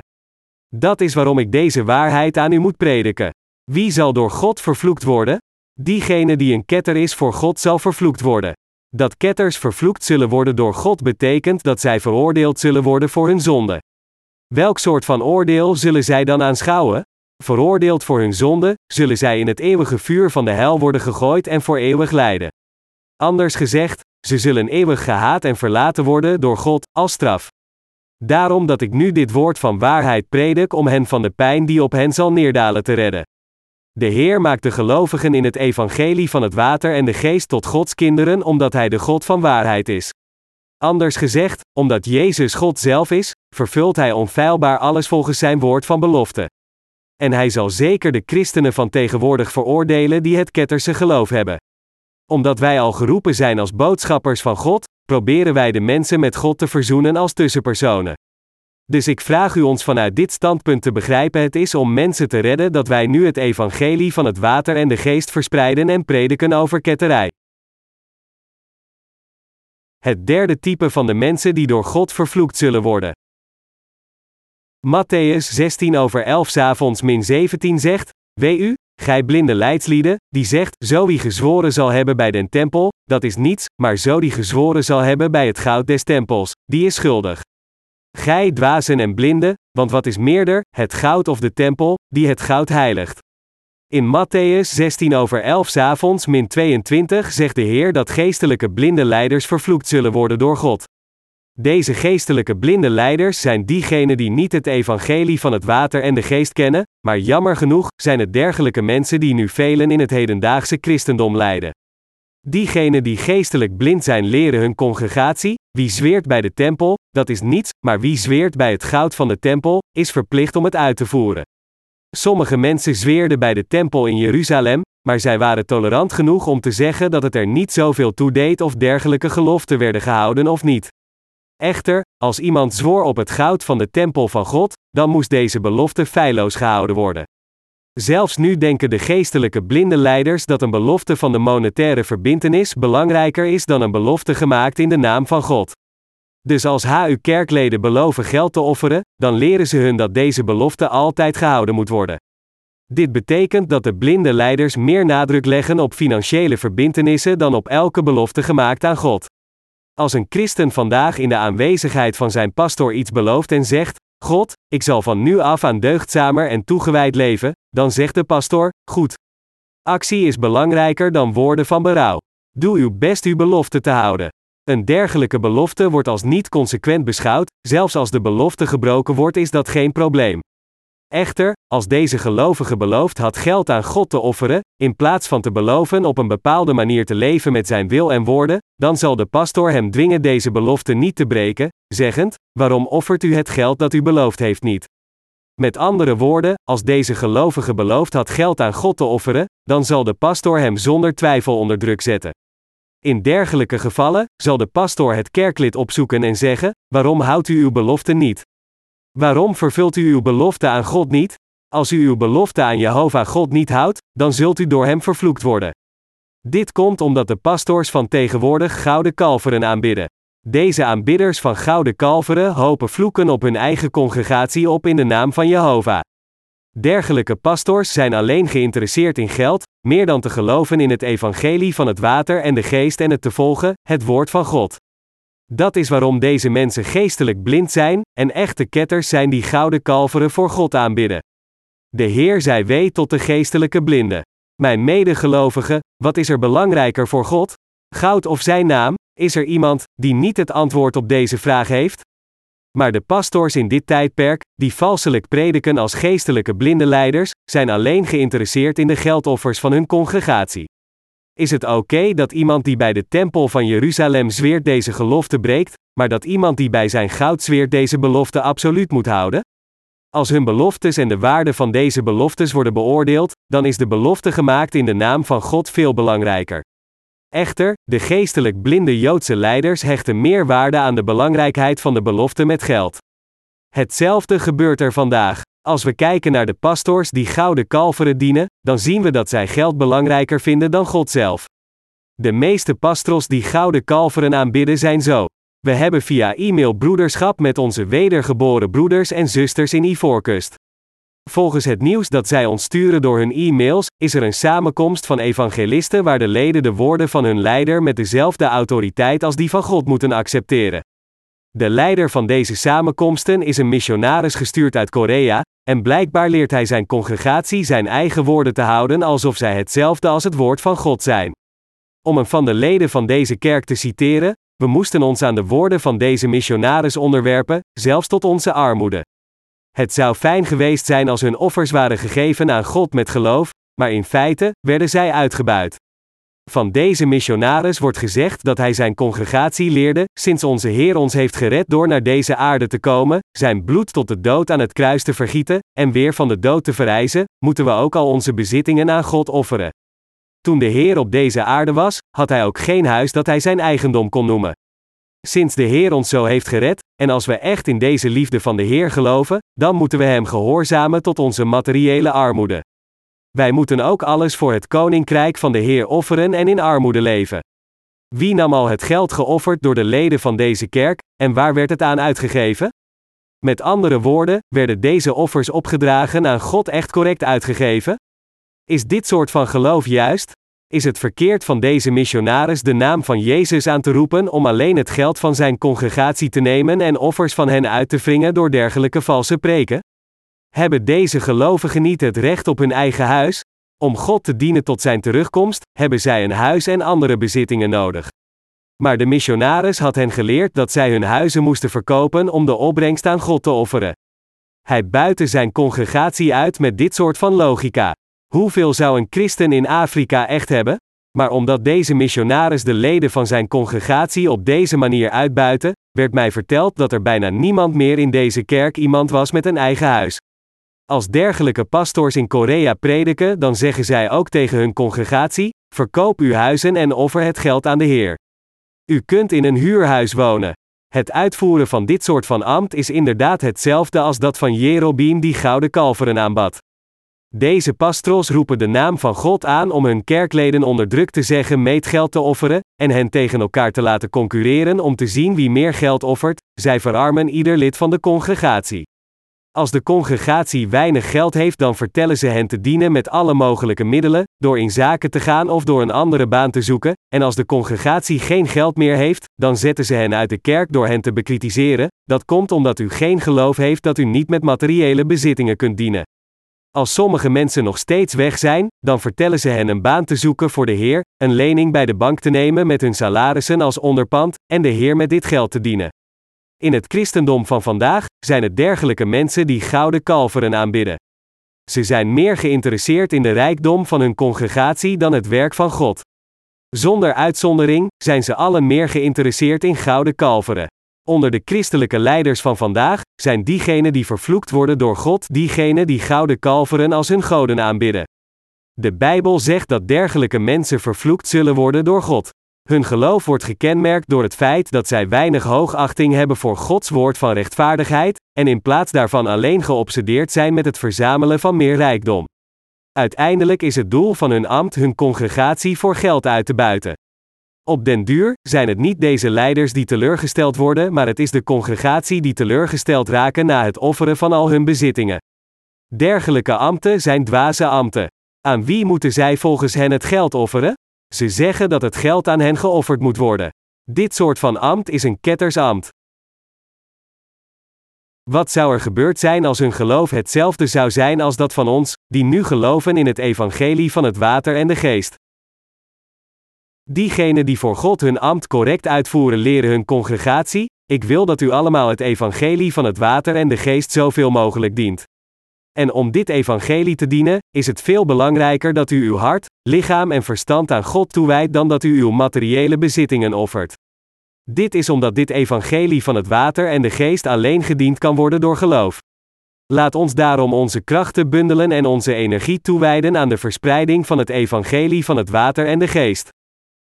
Dat is waarom ik deze waarheid aan u moet prediken. Wie zal door God vervloekt worden? Diegene die een ketter is voor God zal vervloekt worden. Dat ketters vervloekt zullen worden door God betekent dat zij veroordeeld zullen worden voor hun zonde. Welk soort van oordeel zullen zij dan aanschouwen? Veroordeeld voor hun zonde, zullen zij in het eeuwige vuur van de hel worden gegooid en voor eeuwig lijden. Anders gezegd, ze zullen eeuwig gehaat en verlaten worden door God, als straf. Daarom dat ik nu dit woord van waarheid predik om hen van de pijn die op hen zal neerdalen te redden. De Heer maakt de gelovigen in het evangelie van het water en de geest tot Gods kinderen omdat Hij de God van waarheid is. Anders gezegd, omdat Jezus God zelf is, vervult Hij onfeilbaar alles volgens Zijn woord van belofte. En Hij zal zeker de christenen van tegenwoordig veroordelen die het ketterse geloof hebben. Omdat wij al geroepen zijn als boodschappers van God, proberen wij de mensen met God te verzoenen als tussenpersonen. Dus ik vraag u ons vanuit dit standpunt te begrijpen: het is om mensen te redden dat wij nu het evangelie van het water en de geest verspreiden en prediken over ketterij. Het derde type van de mensen die door God vervloekt zullen worden. Matthäus 16 over 11 s'avonds min 17 zegt: Wee u, gij blinde leidslieden, die zegt: Zo wie gezworen zal hebben bij den tempel, dat is niets, maar zo die gezworen zal hebben bij het goud des tempels, die is schuldig. Gij dwazen en blinden, want wat is meerder, het goud of de tempel, die het goud heiligt? In Matthäus 16 over 11 s'avonds min 22 zegt de Heer dat geestelijke blinde leiders vervloekt zullen worden door God. Deze geestelijke blinde leiders zijn diegenen die niet het evangelie van het water en de geest kennen, maar jammer genoeg zijn het dergelijke mensen die nu velen in het hedendaagse christendom leiden. Diegenen die geestelijk blind zijn leren hun congregatie, wie zweert bij de tempel, dat is niets, maar wie zweert bij het goud van de tempel, is verplicht om het uit te voeren. Sommige mensen zweerden bij de tempel in Jeruzalem, maar zij waren tolerant genoeg om te zeggen dat het er niet zoveel toe deed of dergelijke geloften werden gehouden of niet. Echter, als iemand zwoer op het goud van de tempel van God, dan moest deze belofte feilloos gehouden worden. Zelfs nu denken de geestelijke blinde leiders dat een belofte van de monetaire verbintenis belangrijker is dan een belofte gemaakt in de naam van God. Dus als HU kerkleden beloven geld te offeren, dan leren ze hun dat deze belofte altijd gehouden moet worden. Dit betekent dat de blinde leiders meer nadruk leggen op financiële verbintenissen dan op elke belofte gemaakt aan God. Als een christen vandaag in de aanwezigheid van zijn pastor iets belooft en zegt: God, ik zal van nu af aan deugdzamer en toegewijd leven, dan zegt de pastor: Goed. Actie is belangrijker dan woorden van berouw. Doe uw best uw belofte te houden. Een dergelijke belofte wordt als niet consequent beschouwd, zelfs als de belofte gebroken wordt, is dat geen probleem. Echter, als deze gelovige belooft had geld aan God te offeren, in plaats van te beloven op een bepaalde manier te leven met zijn wil en woorden, dan zal de pastor hem dwingen deze belofte niet te breken, zeggend: Waarom offert u het geld dat u beloofd heeft niet? Met andere woorden, als deze gelovige beloofd had geld aan God te offeren, dan zal de pastor hem zonder twijfel onder druk zetten. In dergelijke gevallen zal de pastor het kerklid opzoeken en zeggen: Waarom houdt u uw belofte niet? Waarom vervult u uw belofte aan God niet? Als u uw belofte aan Jehovah God niet houdt, dan zult u door hem vervloekt worden. Dit komt omdat de pastors van tegenwoordig gouden kalveren aanbidden. Deze aanbidders van gouden kalveren hopen vloeken op hun eigen congregatie op in de naam van Jehovah. Dergelijke pastors zijn alleen geïnteresseerd in geld, meer dan te geloven in het evangelie van het water en de geest en het te volgen, het woord van God. Dat is waarom deze mensen geestelijk blind zijn, en echte ketters zijn die gouden kalveren voor God aanbidden. De Heer zei wee tot de geestelijke blinden. Mijn medegelovigen, wat is er belangrijker voor God? Goud of zijn naam? Is er iemand die niet het antwoord op deze vraag heeft? Maar de pastors in dit tijdperk, die valselijk prediken als geestelijke blinde leiders, zijn alleen geïnteresseerd in de geldoffers van hun congregatie. Is het oké dat iemand die bij de tempel van Jeruzalem zweert deze gelofte breekt, maar dat iemand die bij zijn goud zweert deze belofte absoluut moet houden? Als hun beloftes en de waarde van deze beloftes worden beoordeeld, dan is de belofte gemaakt in de naam van God veel belangrijker. Echter, de geestelijk blinde Joodse leiders hechten meer waarde aan de belangrijkheid van de belofte met geld. Hetzelfde gebeurt er vandaag. Als we kijken naar de pastors die gouden kalveren dienen, dan zien we dat zij geld belangrijker vinden dan God zelf. De meeste pastors die gouden kalveren aanbidden zijn zo. We hebben via e-mail broederschap met onze wedergeboren broeders en zusters in Ivoorkust. Volgens het nieuws dat zij ons sturen door hun e-mails, is er een samenkomst van evangelisten waar de leden de woorden van hun leider met dezelfde autoriteit als die van God moeten accepteren. De leider van deze samenkomsten is een missionaris gestuurd uit Korea, en blijkbaar leert hij zijn congregatie zijn eigen woorden te houden alsof zij hetzelfde als het woord van God zijn. Om een van de leden van deze kerk te citeren, we moesten ons aan de woorden van deze missionaris onderwerpen, zelfs tot onze armoede. Het zou fijn geweest zijn als hun offers waren gegeven aan God met geloof, maar in feite werden zij uitgebuit. Van deze missionaris wordt gezegd dat hij zijn congregatie leerde, sinds onze Heer ons heeft gered door naar deze aarde te komen, zijn bloed tot de dood aan het kruis te vergieten, en weer van de dood te verrijzen, moeten we ook al onze bezittingen aan God offeren. Toen de Heer op deze aarde was, had hij ook geen huis dat hij zijn eigendom kon noemen. Sinds de Heer ons zo heeft gered, en als we echt in deze liefde van de Heer geloven, dan moeten we Hem gehoorzamen tot onze materiële armoede. Wij moeten ook alles voor het koninkrijk van de Heer offeren en in armoede leven. Wie nam al het geld geofferd door de leden van deze kerk, en waar werd het aan uitgegeven? Met andere woorden, werden deze offers opgedragen aan God echt correct uitgegeven? Is dit soort van geloof juist? Is het verkeerd van deze missionaris de naam van Jezus aan te roepen om alleen het geld van zijn congregatie te nemen en offers van hen uit te wringen door dergelijke valse preken? Hebben deze gelovigen niet het recht op hun eigen huis? Om God te dienen tot zijn terugkomst, hebben zij een huis en andere bezittingen nodig. Maar de missionaris had hen geleerd dat zij hun huizen moesten verkopen om de opbrengst aan God te offeren. Hij buitte zijn congregatie uit met dit soort van logica. Hoeveel zou een christen in Afrika echt hebben? Maar omdat deze missionaris de leden van zijn congregatie op deze manier uitbuiten, werd mij verteld dat er bijna niemand meer in deze kerk iemand was met een eigen huis. Als dergelijke pastors in Korea prediken, dan zeggen zij ook tegen hun congregatie: verkoop uw huizen en offer het geld aan de Heer. U kunt in een huurhuis wonen. Het uitvoeren van dit soort van ambt is inderdaad hetzelfde als dat van Jerobeam die gouden kalveren aanbad. Deze pastros roepen de naam van God aan om hun kerkleden onder druk te zeggen meetgeld te offeren, en hen tegen elkaar te laten concurreren om te zien wie meer geld offert, zij verarmen ieder lid van de congregatie. Als de congregatie weinig geld heeft, dan vertellen ze hen te dienen met alle mogelijke middelen, door in zaken te gaan of door een andere baan te zoeken, en als de congregatie geen geld meer heeft, dan zetten ze hen uit de kerk door hen te bekritiseren, dat komt omdat u geen geloof heeft dat u niet met materiële bezittingen kunt dienen. Als sommige mensen nog steeds weg zijn, dan vertellen ze hen een baan te zoeken voor de Heer, een lening bij de bank te nemen met hun salarissen als onderpand, en de Heer met dit geld te dienen. In het christendom van vandaag zijn het dergelijke mensen die gouden kalveren aanbidden. Ze zijn meer geïnteresseerd in de rijkdom van hun congregatie dan het werk van God. Zonder uitzondering zijn ze allen meer geïnteresseerd in gouden kalveren. Onder de christelijke leiders van vandaag zijn diegenen die vervloekt worden door God, diegenen die gouden kalveren als hun goden aanbidden. De Bijbel zegt dat dergelijke mensen vervloekt zullen worden door God. Hun geloof wordt gekenmerkt door het feit dat zij weinig hoogachting hebben voor Gods woord van rechtvaardigheid, en in plaats daarvan alleen geobsedeerd zijn met het verzamelen van meer rijkdom. Uiteindelijk is het doel van hun ambt hun congregatie voor geld uit te buiten. Op den duur zijn het niet deze leiders die teleurgesteld worden, maar het is de congregatie die teleurgesteld raken na het offeren van al hun bezittingen. Dergelijke ambten zijn dwaze ambten. Aan wie moeten zij volgens hen het geld offeren? Ze zeggen dat het geld aan hen geofferd moet worden. Dit soort van ambt is een kettersambt. Wat zou er gebeurd zijn als hun geloof hetzelfde zou zijn als dat van ons, die nu geloven in het evangelie van het water en de geest? Diegenen die voor God hun ambt correct uitvoeren leren hun congregatie, ik wil dat u allemaal het evangelie van het water en de geest zoveel mogelijk dient. En om dit evangelie te dienen, is het veel belangrijker dat u uw hart, lichaam en verstand aan God toewijdt dan dat u uw materiële bezittingen offert. Dit is omdat dit evangelie van het water en de geest alleen gediend kan worden door geloof. Laat ons daarom onze krachten bundelen en onze energie toewijden aan de verspreiding van het evangelie van het water en de geest.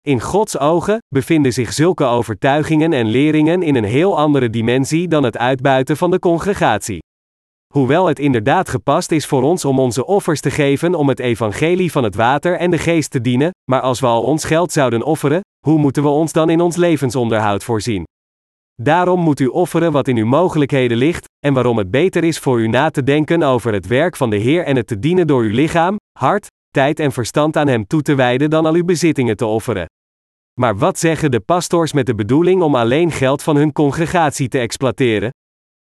In Gods ogen bevinden zich zulke overtuigingen en leringen in een heel andere dimensie dan het uitbuiten van de congregatie. Hoewel het inderdaad gepast is voor ons om onze offers te geven om het evangelie van het water en de geest te dienen, maar als we al ons geld zouden offeren, hoe moeten we ons dan in ons levensonderhoud voorzien? Daarom moet u offeren wat in uw mogelijkheden ligt, en waarom het beter is voor u na te denken over het werk van de Heer en het te dienen door uw lichaam, hart, tijd en verstand aan Hem toe te wijden dan al uw bezittingen te offeren. Maar wat zeggen de pastors met de bedoeling om alleen geld van hun congregatie te exploiteren?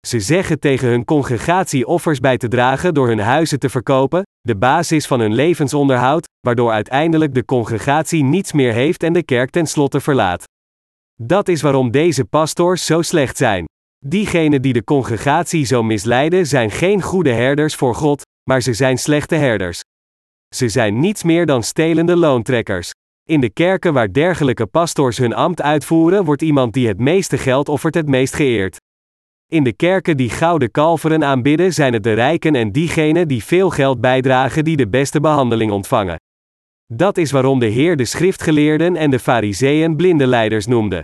Ze zeggen tegen hun congregatie offers bij te dragen door hun huizen te verkopen, de basis van hun levensonderhoud, waardoor uiteindelijk de congregatie niets meer heeft en de kerk tenslotte verlaat. Dat is waarom deze pastors zo slecht zijn. Diegenen die de congregatie zo misleiden zijn geen goede herders voor God, maar ze zijn slechte herders. Ze zijn niets meer dan stelende loontrekkers. In de kerken waar dergelijke pastors hun ambt uitvoeren, wordt iemand die het meeste geld offert het meest geëerd. In de kerken die gouden kalveren aanbidden, zijn het de rijken en diegenen die veel geld bijdragen die de beste behandeling ontvangen. Dat is waarom de Heer de schriftgeleerden en de fariseeën blinde leiders noemde.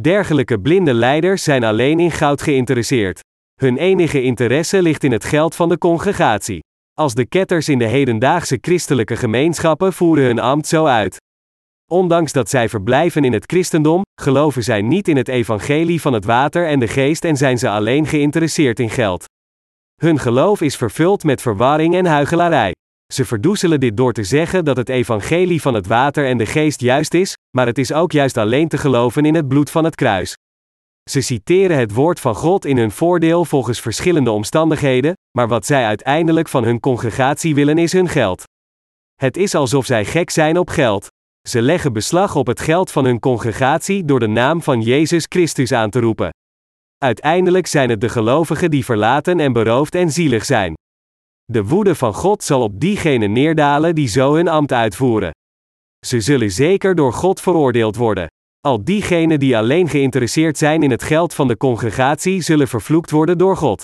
Dergelijke blinde leiders zijn alleen in goud geïnteresseerd. Hun enige interesse ligt in het geld van de congregatie. Als de ketters in de hedendaagse christelijke gemeenschappen voeren hun ambt zo uit. Ondanks dat zij verblijven in het christendom, geloven zij niet in het evangelie van het water en de geest en zijn ze alleen geïnteresseerd in geld. Hun geloof is vervuld met verwarring en huichelarij. Ze verdoezelen dit door te zeggen dat het evangelie van het water en de geest juist is, maar het is ook juist alleen te geloven in het bloed van het kruis. Ze citeren het woord van God in hun voordeel volgens verschillende omstandigheden, maar wat zij uiteindelijk van hun congregatie willen is hun geld. Het is alsof zij gek zijn op geld. Ze leggen beslag op het geld van hun congregatie door de naam van Jezus Christus aan te roepen. Uiteindelijk zijn het de gelovigen die verlaten en beroofd en zielig zijn. De woede van God zal op diegenen neerdalen die zo hun ambt uitvoeren. Ze zullen zeker door God veroordeeld worden. Al diegenen die alleen geïnteresseerd zijn in het geld van de congregatie zullen vervloekt worden door God.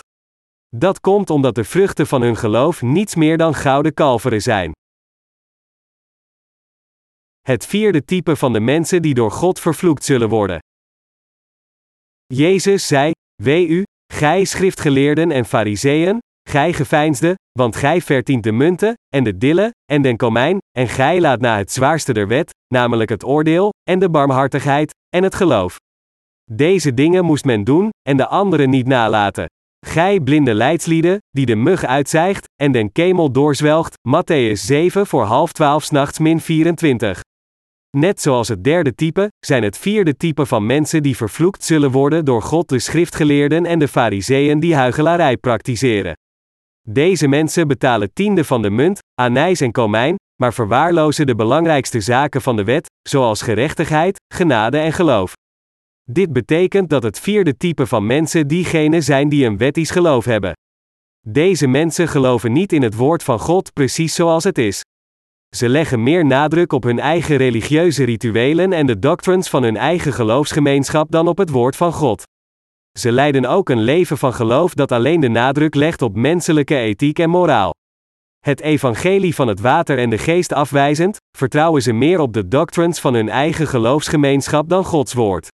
Dat komt omdat de vruchten van hun geloof niets meer dan gouden kalveren zijn. Het vierde type van de mensen die door God vervloekt zullen worden. Jezus zei: Wee u, gij schriftgeleerden en fariseeën, gij geveinsde, want gij verdient de munten, en de dille, en den komijn, en gij laat na het zwaarste der wet, namelijk het oordeel, en de barmhartigheid, en het geloof. Deze dingen moest men doen, en de andere niet nalaten. Gij blinde leidslieden, die de mug uitzijgt, en den kemel doorzwelgt, Matthäus 7 voor half twaalf s'nachts min 24. Net zoals het derde type, zijn het vierde type van mensen die vervloekt zullen worden door God de schriftgeleerden en de fariseeën die huigelarij praktiseren. Deze mensen betalen tiende van de munt, anijs en komijn, maar verwaarlozen de belangrijkste zaken van de wet, zoals gerechtigheid, genade en geloof. Dit betekent dat het vierde type van mensen diegenen zijn die een wettisch geloof hebben. Deze mensen geloven niet in het woord van God precies zoals het is. Ze leggen meer nadruk op hun eigen religieuze rituelen en de doctrines van hun eigen geloofsgemeenschap dan op het woord van God. Ze leiden ook een leven van geloof dat alleen de nadruk legt op menselijke ethiek en moraal. Het evangelie van het water en de geest afwijzend, vertrouwen ze meer op de doctrines van hun eigen geloofsgemeenschap dan Gods woord.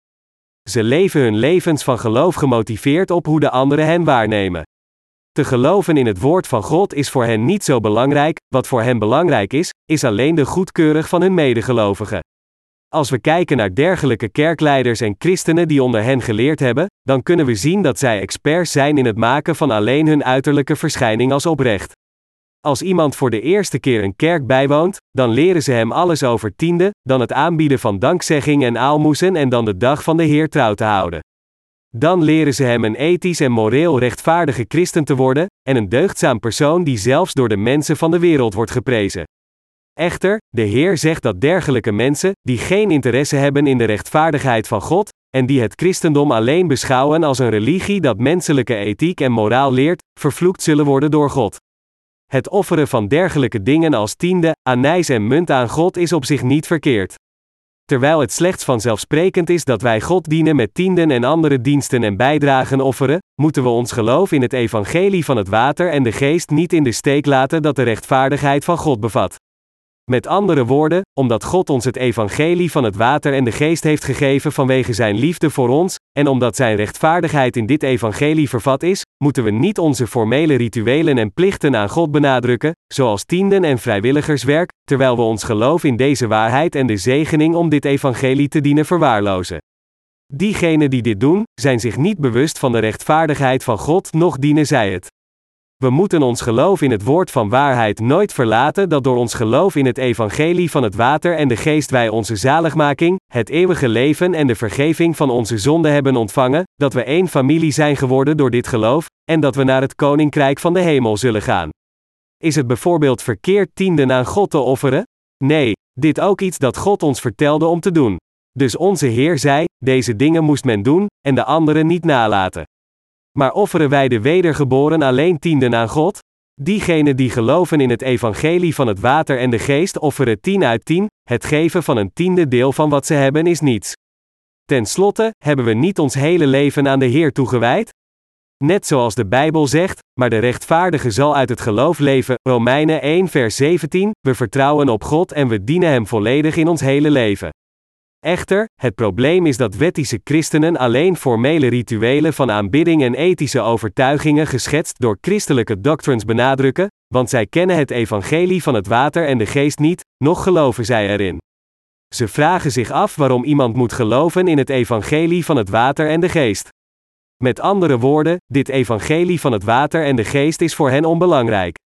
Ze leven hun levens van geloof gemotiveerd op hoe de anderen hen waarnemen. Te geloven in het woord van God is voor hen niet zo belangrijk, wat voor hen belangrijk is, is alleen de goedkeurig van hun medegelovigen. Als we kijken naar dergelijke kerkleiders en christenen die onder hen geleerd hebben, dan kunnen we zien dat zij experts zijn in het maken van alleen hun uiterlijke verschijning als oprecht. Als iemand voor de eerste keer een kerk bijwoont, dan leren ze hem alles over tiende, dan het aanbieden van dankzegging en aalmoezen en dan de dag van de Heer trouw te houden. Dan leren ze hem een ethisch en moreel rechtvaardige christen te worden, en een deugdzaam persoon die zelfs door de mensen van de wereld wordt geprezen. Echter, de Heer zegt dat dergelijke mensen, die geen interesse hebben in de rechtvaardigheid van God, en die het christendom alleen beschouwen als een religie dat menselijke ethiek en moraal leert, vervloekt zullen worden door God. Het offeren van dergelijke dingen als tiende, anijs en munt aan God is op zich niet verkeerd. Terwijl het slechts vanzelfsprekend is dat wij God dienen met tienden en andere diensten en bijdragen offeren, moeten we ons geloof in het evangelie van het water en de geest niet in de steek laten dat de rechtvaardigheid van God bevat. Met andere woorden, omdat God ons het evangelie van het water en de geest heeft gegeven vanwege zijn liefde voor ons, en omdat zijn rechtvaardigheid in dit evangelie vervat is, moeten we niet onze formele rituelen en plichten aan God benadrukken, zoals tienden en vrijwilligerswerk, terwijl we ons geloof in deze waarheid en de zegening om dit evangelie te dienen verwaarlozen. Diegenen die dit doen, zijn zich niet bewust van de rechtvaardigheid van God, noch dienen zij het. We moeten ons geloof in het woord van waarheid nooit verlaten dat door ons geloof in het evangelie van het water en de geest wij onze zaligmaking, het eeuwige leven en de vergeving van onze zonden hebben ontvangen, dat we één familie zijn geworden door dit geloof, en dat we naar het koninkrijk van de hemel zullen gaan. Is het bijvoorbeeld verkeerd tienden aan God te offeren? Nee, dit ook iets dat God ons vertelde om te doen. Dus onze Heer zei: deze dingen moest men doen, en de andere niet nalaten. Maar offeren wij de wedergeboren alleen tienden aan God? Diegenen die geloven in het evangelie van het water en de geest offeren tien uit tien, het geven van een tiende deel van wat ze hebben is niets. Ten slotte, hebben we niet ons hele leven aan de Heer toegewijd? Net zoals de Bijbel zegt, maar de rechtvaardige zal uit het geloof leven, Romeinen 1 vers 17, we vertrouwen op God en we dienen Hem volledig in ons hele leven. Echter, het probleem is dat wettische christenen alleen formele rituelen van aanbidding en ethische overtuigingen geschetst door christelijke doctrines benadrukken, want zij kennen het evangelie van het water en de geest niet, noch geloven zij erin. Ze vragen zich af waarom iemand moet geloven in het evangelie van het water en de geest. Met andere woorden, dit evangelie van het water en de geest is voor hen onbelangrijk.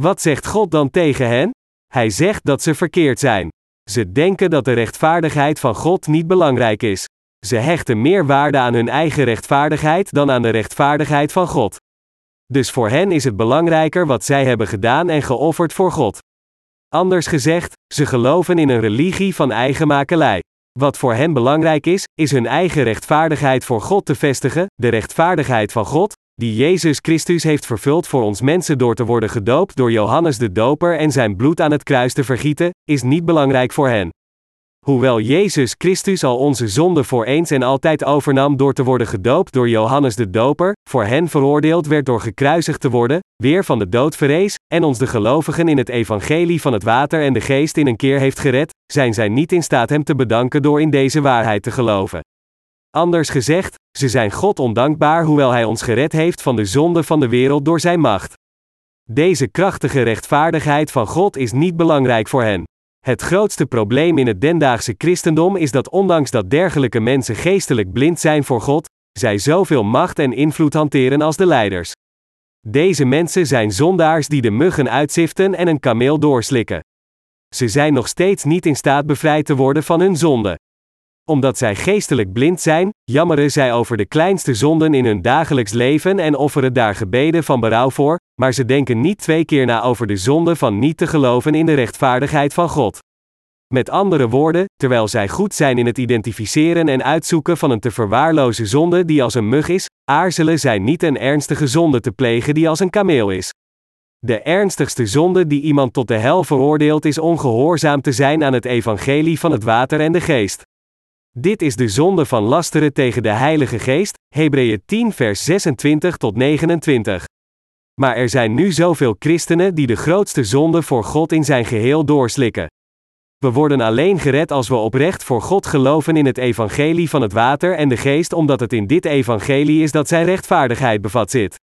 Wat zegt God dan tegen hen? Hij zegt dat ze verkeerd zijn. Ze denken dat de rechtvaardigheid van God niet belangrijk is. Ze hechten meer waarde aan hun eigen rechtvaardigheid dan aan de rechtvaardigheid van God. Dus voor hen is het belangrijker wat zij hebben gedaan en geofferd voor God. Anders gezegd, ze geloven in een religie van eigen makelij. Wat voor hen belangrijk is, is hun eigen rechtvaardigheid voor God te vestigen, de rechtvaardigheid van God, die Jezus Christus heeft vervuld voor ons mensen door te worden gedoopt door Johannes de Doper en zijn bloed aan het kruis te vergieten, is niet belangrijk voor hen. Hoewel Jezus Christus al onze zonden voor eens en altijd overnam door te worden gedoopt door Johannes de Doper, voor hen veroordeeld werd door gekruisigd te worden, weer van de dood verrees, en ons de gelovigen in het evangelie van het water en de geest in een keer heeft gered, zijn zij niet in staat hem te bedanken door in deze waarheid te geloven. Anders gezegd, ze zijn God ondankbaar hoewel Hij ons gered heeft van de zonde van de wereld door Zijn macht. Deze krachtige rechtvaardigheid van God is niet belangrijk voor hen. Het grootste probleem in het dendaagse christendom is dat ondanks dat dergelijke mensen geestelijk blind zijn voor God, zij zoveel macht en invloed hanteren als de leiders. Deze mensen zijn zondaars die de muggen uitziften en een kameel doorslikken. Ze zijn nog steeds niet in staat bevrijd te worden van hun zonde omdat zij geestelijk blind zijn, jammeren zij over de kleinste zonden in hun dagelijks leven en offeren daar gebeden van berouw voor, maar ze denken niet twee keer na over de zonde van niet te geloven in de rechtvaardigheid van God. Met andere woorden, terwijl zij goed zijn in het identificeren en uitzoeken van een te verwaarloze zonde die als een mug is, aarzelen zij niet een ernstige zonde te plegen die als een kameel is. De ernstigste zonde die iemand tot de hel veroordeelt is ongehoorzaam te zijn aan het evangelie van het water en de geest. Dit is de zonde van lasteren tegen de Heilige Geest, Hebreeën 10 vers 26 tot 29. Maar er zijn nu zoveel christenen die de grootste zonde voor God in zijn geheel doorslikken. We worden alleen gered als we oprecht voor God geloven in het evangelie van het water en de geest omdat het in dit evangelie is dat zijn rechtvaardigheid bevat zit.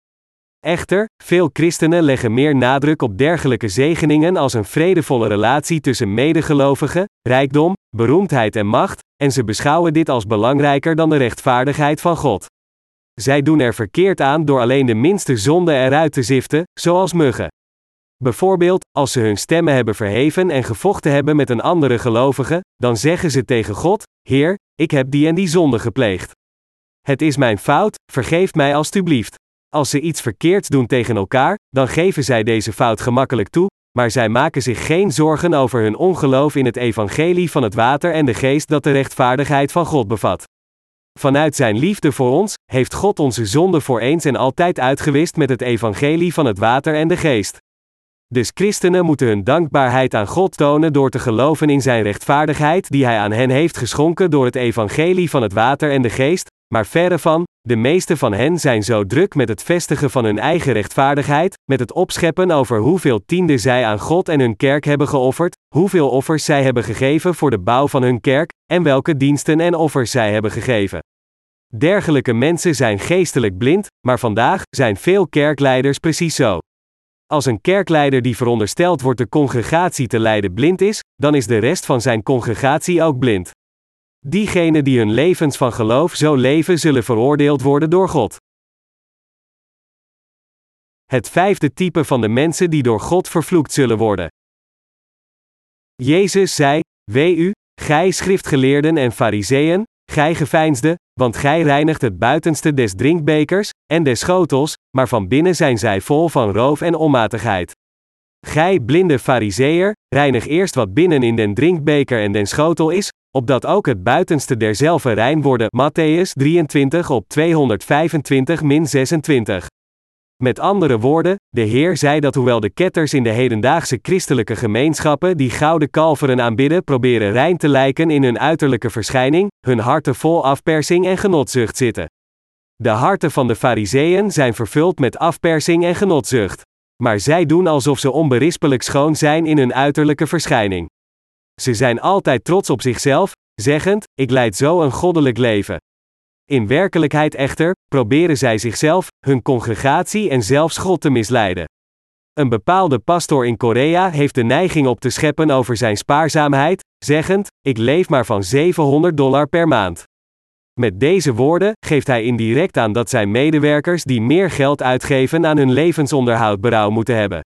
Echter, veel christenen leggen meer nadruk op dergelijke zegeningen als een vredevolle relatie tussen medegelovigen, rijkdom, beroemdheid en macht, en ze beschouwen dit als belangrijker dan de rechtvaardigheid van God. Zij doen er verkeerd aan door alleen de minste zonde eruit te ziften, zoals muggen. Bijvoorbeeld, als ze hun stemmen hebben verheven en gevochten hebben met een andere gelovige, dan zeggen ze tegen God: Heer, ik heb die en die zonde gepleegd. Het is mijn fout, vergeef mij alstublieft. Als ze iets verkeerds doen tegen elkaar, dan geven zij deze fout gemakkelijk toe, maar zij maken zich geen zorgen over hun ongeloof in het evangelie van het water en de geest dat de rechtvaardigheid van God bevat. Vanuit zijn liefde voor ons, heeft God onze zonde voor eens en altijd uitgewist met het evangelie van het water en de geest. Dus christenen moeten hun dankbaarheid aan God tonen door te geloven in zijn rechtvaardigheid die hij aan hen heeft geschonken door het evangelie van het water en de geest, maar verre van, de meeste van hen zijn zo druk met het vestigen van hun eigen rechtvaardigheid, met het opscheppen over hoeveel tienden zij aan God en hun kerk hebben geofferd, hoeveel offers zij hebben gegeven voor de bouw van hun kerk, en welke diensten en offers zij hebben gegeven. Dergelijke mensen zijn geestelijk blind, maar vandaag zijn veel kerkleiders precies zo. Als een kerkleider die verondersteld wordt de congregatie te leiden blind is, dan is de rest van zijn congregatie ook blind. Diegenen die hun levens van geloof zo leven, zullen veroordeeld worden door God. Het vijfde type van de mensen die door God vervloekt zullen worden. Jezus zei: Wee u, gij schriftgeleerden en fariseeën, gij geveinsde, want gij reinigt het buitenste des drinkbekers en des schotels, maar van binnen zijn zij vol van roof en onmatigheid. Gij blinde fariseer, reinig eerst wat binnen in den drinkbeker en den schotel is, opdat ook het buitenste derzelve rein worden. Matthäus 23 op 225 26. Met andere woorden, de Heer zei dat hoewel de ketters in de hedendaagse christelijke gemeenschappen die gouden kalveren aanbidden proberen rein te lijken in hun uiterlijke verschijning, hun harten vol afpersing en genotzucht zitten. De harten van de fariseeën zijn vervuld met afpersing en genotzucht. Maar zij doen alsof ze onberispelijk schoon zijn in hun uiterlijke verschijning. Ze zijn altijd trots op zichzelf, zeggend: Ik leid zo een goddelijk leven. In werkelijkheid echter, proberen zij zichzelf, hun congregatie en zelfs God te misleiden. Een bepaalde pastor in Korea heeft de neiging op te scheppen over zijn spaarzaamheid, zeggend: Ik leef maar van 700 dollar per maand. Met deze woorden geeft hij indirect aan dat zijn medewerkers die meer geld uitgeven aan hun levensonderhoud berouw moeten hebben.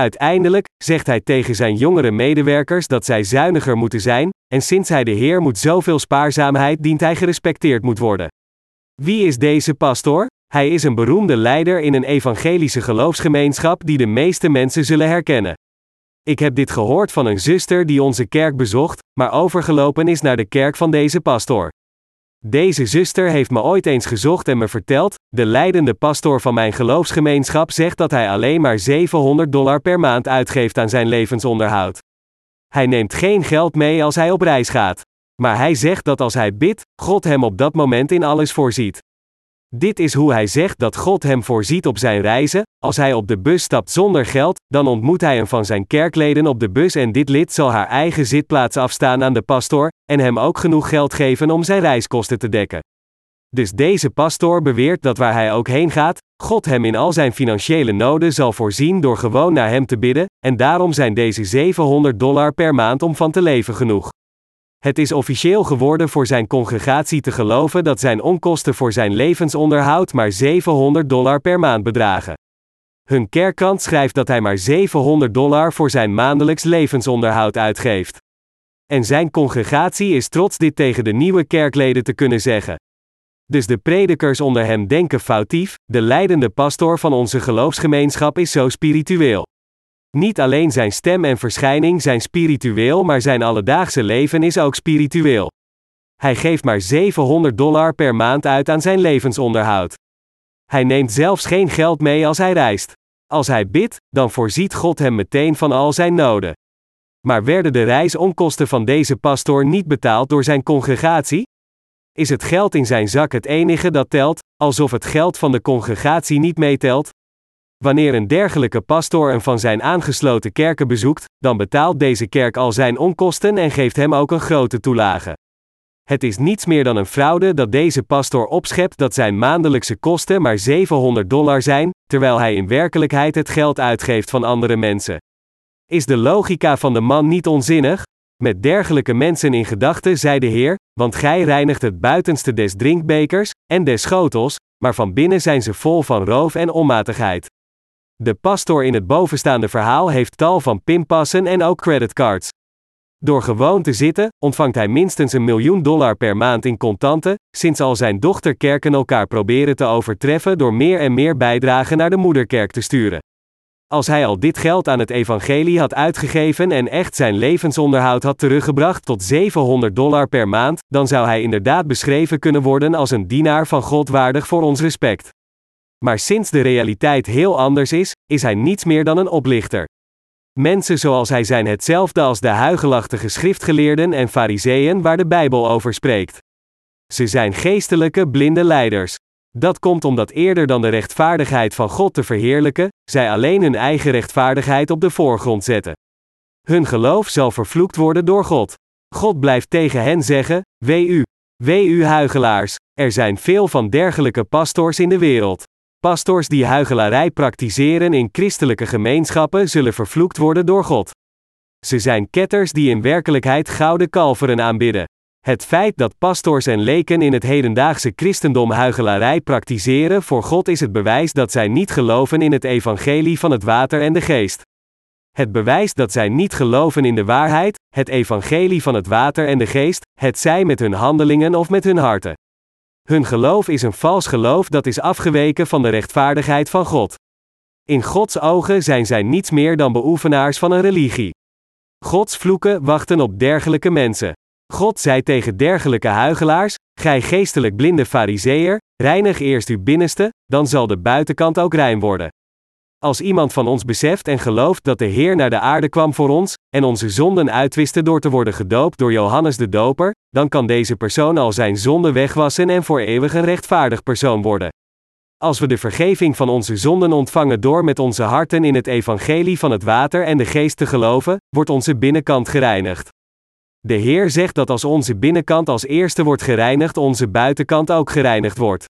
Uiteindelijk zegt hij tegen zijn jongere medewerkers dat zij zuiniger moeten zijn, en sinds hij de Heer moet zoveel spaarzaamheid dient hij gerespecteerd moet worden. Wie is deze pastor? Hij is een beroemde leider in een evangelische geloofsgemeenschap die de meeste mensen zullen herkennen. Ik heb dit gehoord van een zuster die onze kerk bezocht, maar overgelopen is naar de kerk van deze pastor. Deze zuster heeft me ooit eens gezocht en me verteld: de leidende pastor van mijn geloofsgemeenschap zegt dat hij alleen maar 700 dollar per maand uitgeeft aan zijn levensonderhoud. Hij neemt geen geld mee als hij op reis gaat. Maar hij zegt dat als hij bidt, God hem op dat moment in alles voorziet. Dit is hoe hij zegt dat God hem voorziet op zijn reizen. Als hij op de bus stapt zonder geld, dan ontmoet hij een van zijn kerkleden op de bus en dit lid zal haar eigen zitplaats afstaan aan de pastor en hem ook genoeg geld geven om zijn reiskosten te dekken. Dus deze pastor beweert dat waar hij ook heen gaat, God hem in al zijn financiële noden zal voorzien door gewoon naar hem te bidden, en daarom zijn deze 700 dollar per maand om van te leven genoeg. Het is officieel geworden voor zijn congregatie te geloven dat zijn onkosten voor zijn levensonderhoud maar 700 dollar per maand bedragen. Hun kerkkant schrijft dat hij maar 700 dollar voor zijn maandelijks levensonderhoud uitgeeft. En zijn congregatie is trots dit tegen de nieuwe kerkleden te kunnen zeggen. Dus de predikers onder hem denken foutief, de leidende pastor van onze geloofsgemeenschap is zo spiritueel. Niet alleen zijn stem en verschijning zijn spiritueel, maar zijn alledaagse leven is ook spiritueel. Hij geeft maar 700 dollar per maand uit aan zijn levensonderhoud. Hij neemt zelfs geen geld mee als hij reist. Als hij bidt, dan voorziet God hem meteen van al zijn noden. Maar werden de reisonkosten van deze pastoor niet betaald door zijn congregatie? Is het geld in zijn zak het enige dat telt, alsof het geld van de congregatie niet meetelt? Wanneer een dergelijke pastoor een van zijn aangesloten kerken bezoekt, dan betaalt deze kerk al zijn onkosten en geeft hem ook een grote toelage. Het is niets meer dan een fraude dat deze pastoor opschept dat zijn maandelijkse kosten maar 700 dollar zijn, terwijl hij in werkelijkheid het geld uitgeeft van andere mensen. Is de logica van de man niet onzinnig? Met dergelijke mensen in gedachten zei de Heer, want gij reinigt het buitenste des drinkbekers en des schotels, maar van binnen zijn ze vol van roof en onmatigheid. De pastor in het bovenstaande verhaal heeft tal van pinpassen en ook creditcards. Door gewoon te zitten, ontvangt hij minstens een miljoen dollar per maand in contanten, sinds al zijn dochterkerken elkaar proberen te overtreffen door meer en meer bijdragen naar de moederkerk te sturen. Als hij al dit geld aan het evangelie had uitgegeven en echt zijn levensonderhoud had teruggebracht tot 700 dollar per maand, dan zou hij inderdaad beschreven kunnen worden als een dienaar van God waardig voor ons respect. Maar sinds de realiteit heel anders is, is hij niets meer dan een oplichter. Mensen zoals hij zijn hetzelfde als de huigelachtige schriftgeleerden en fariseeën waar de Bijbel over spreekt. Ze zijn geestelijke blinde leiders. Dat komt omdat eerder dan de rechtvaardigheid van God te verheerlijken, zij alleen hun eigen rechtvaardigheid op de voorgrond zetten. Hun geloof zal vervloekt worden door God. God blijft tegen hen zeggen: Wee u, wee u huigelaars, er zijn veel van dergelijke pastors in de wereld. Pastors die huigelarij praktiseren in christelijke gemeenschappen zullen vervloekt worden door God. Ze zijn ketters die in werkelijkheid gouden kalveren aanbidden. Het feit dat pastors en leken in het hedendaagse christendom huichelarij praktiseren voor God is het bewijs dat zij niet geloven in het evangelie van het water en de geest. Het bewijst dat zij niet geloven in de waarheid, het evangelie van het water en de geest, het zij met hun handelingen of met hun harten. Hun geloof is een vals geloof dat is afgeweken van de rechtvaardigheid van God. In Gods ogen zijn zij niets meer dan beoefenaars van een religie. Gods vloeken wachten op dergelijke mensen. God zei tegen dergelijke huigelaars: Gij geestelijk blinde fariseer, reinig eerst uw binnenste, dan zal de buitenkant ook rein worden. Als iemand van ons beseft en gelooft dat de Heer naar de aarde kwam voor ons, en onze zonden uitwiste door te worden gedoopt door Johannes de Doper, dan kan deze persoon al zijn zonden wegwassen en voor eeuwig een rechtvaardig persoon worden. Als we de vergeving van onze zonden ontvangen door met onze harten in het evangelie van het water en de geest te geloven, wordt onze binnenkant gereinigd. De Heer zegt dat als onze binnenkant als eerste wordt gereinigd, onze buitenkant ook gereinigd wordt.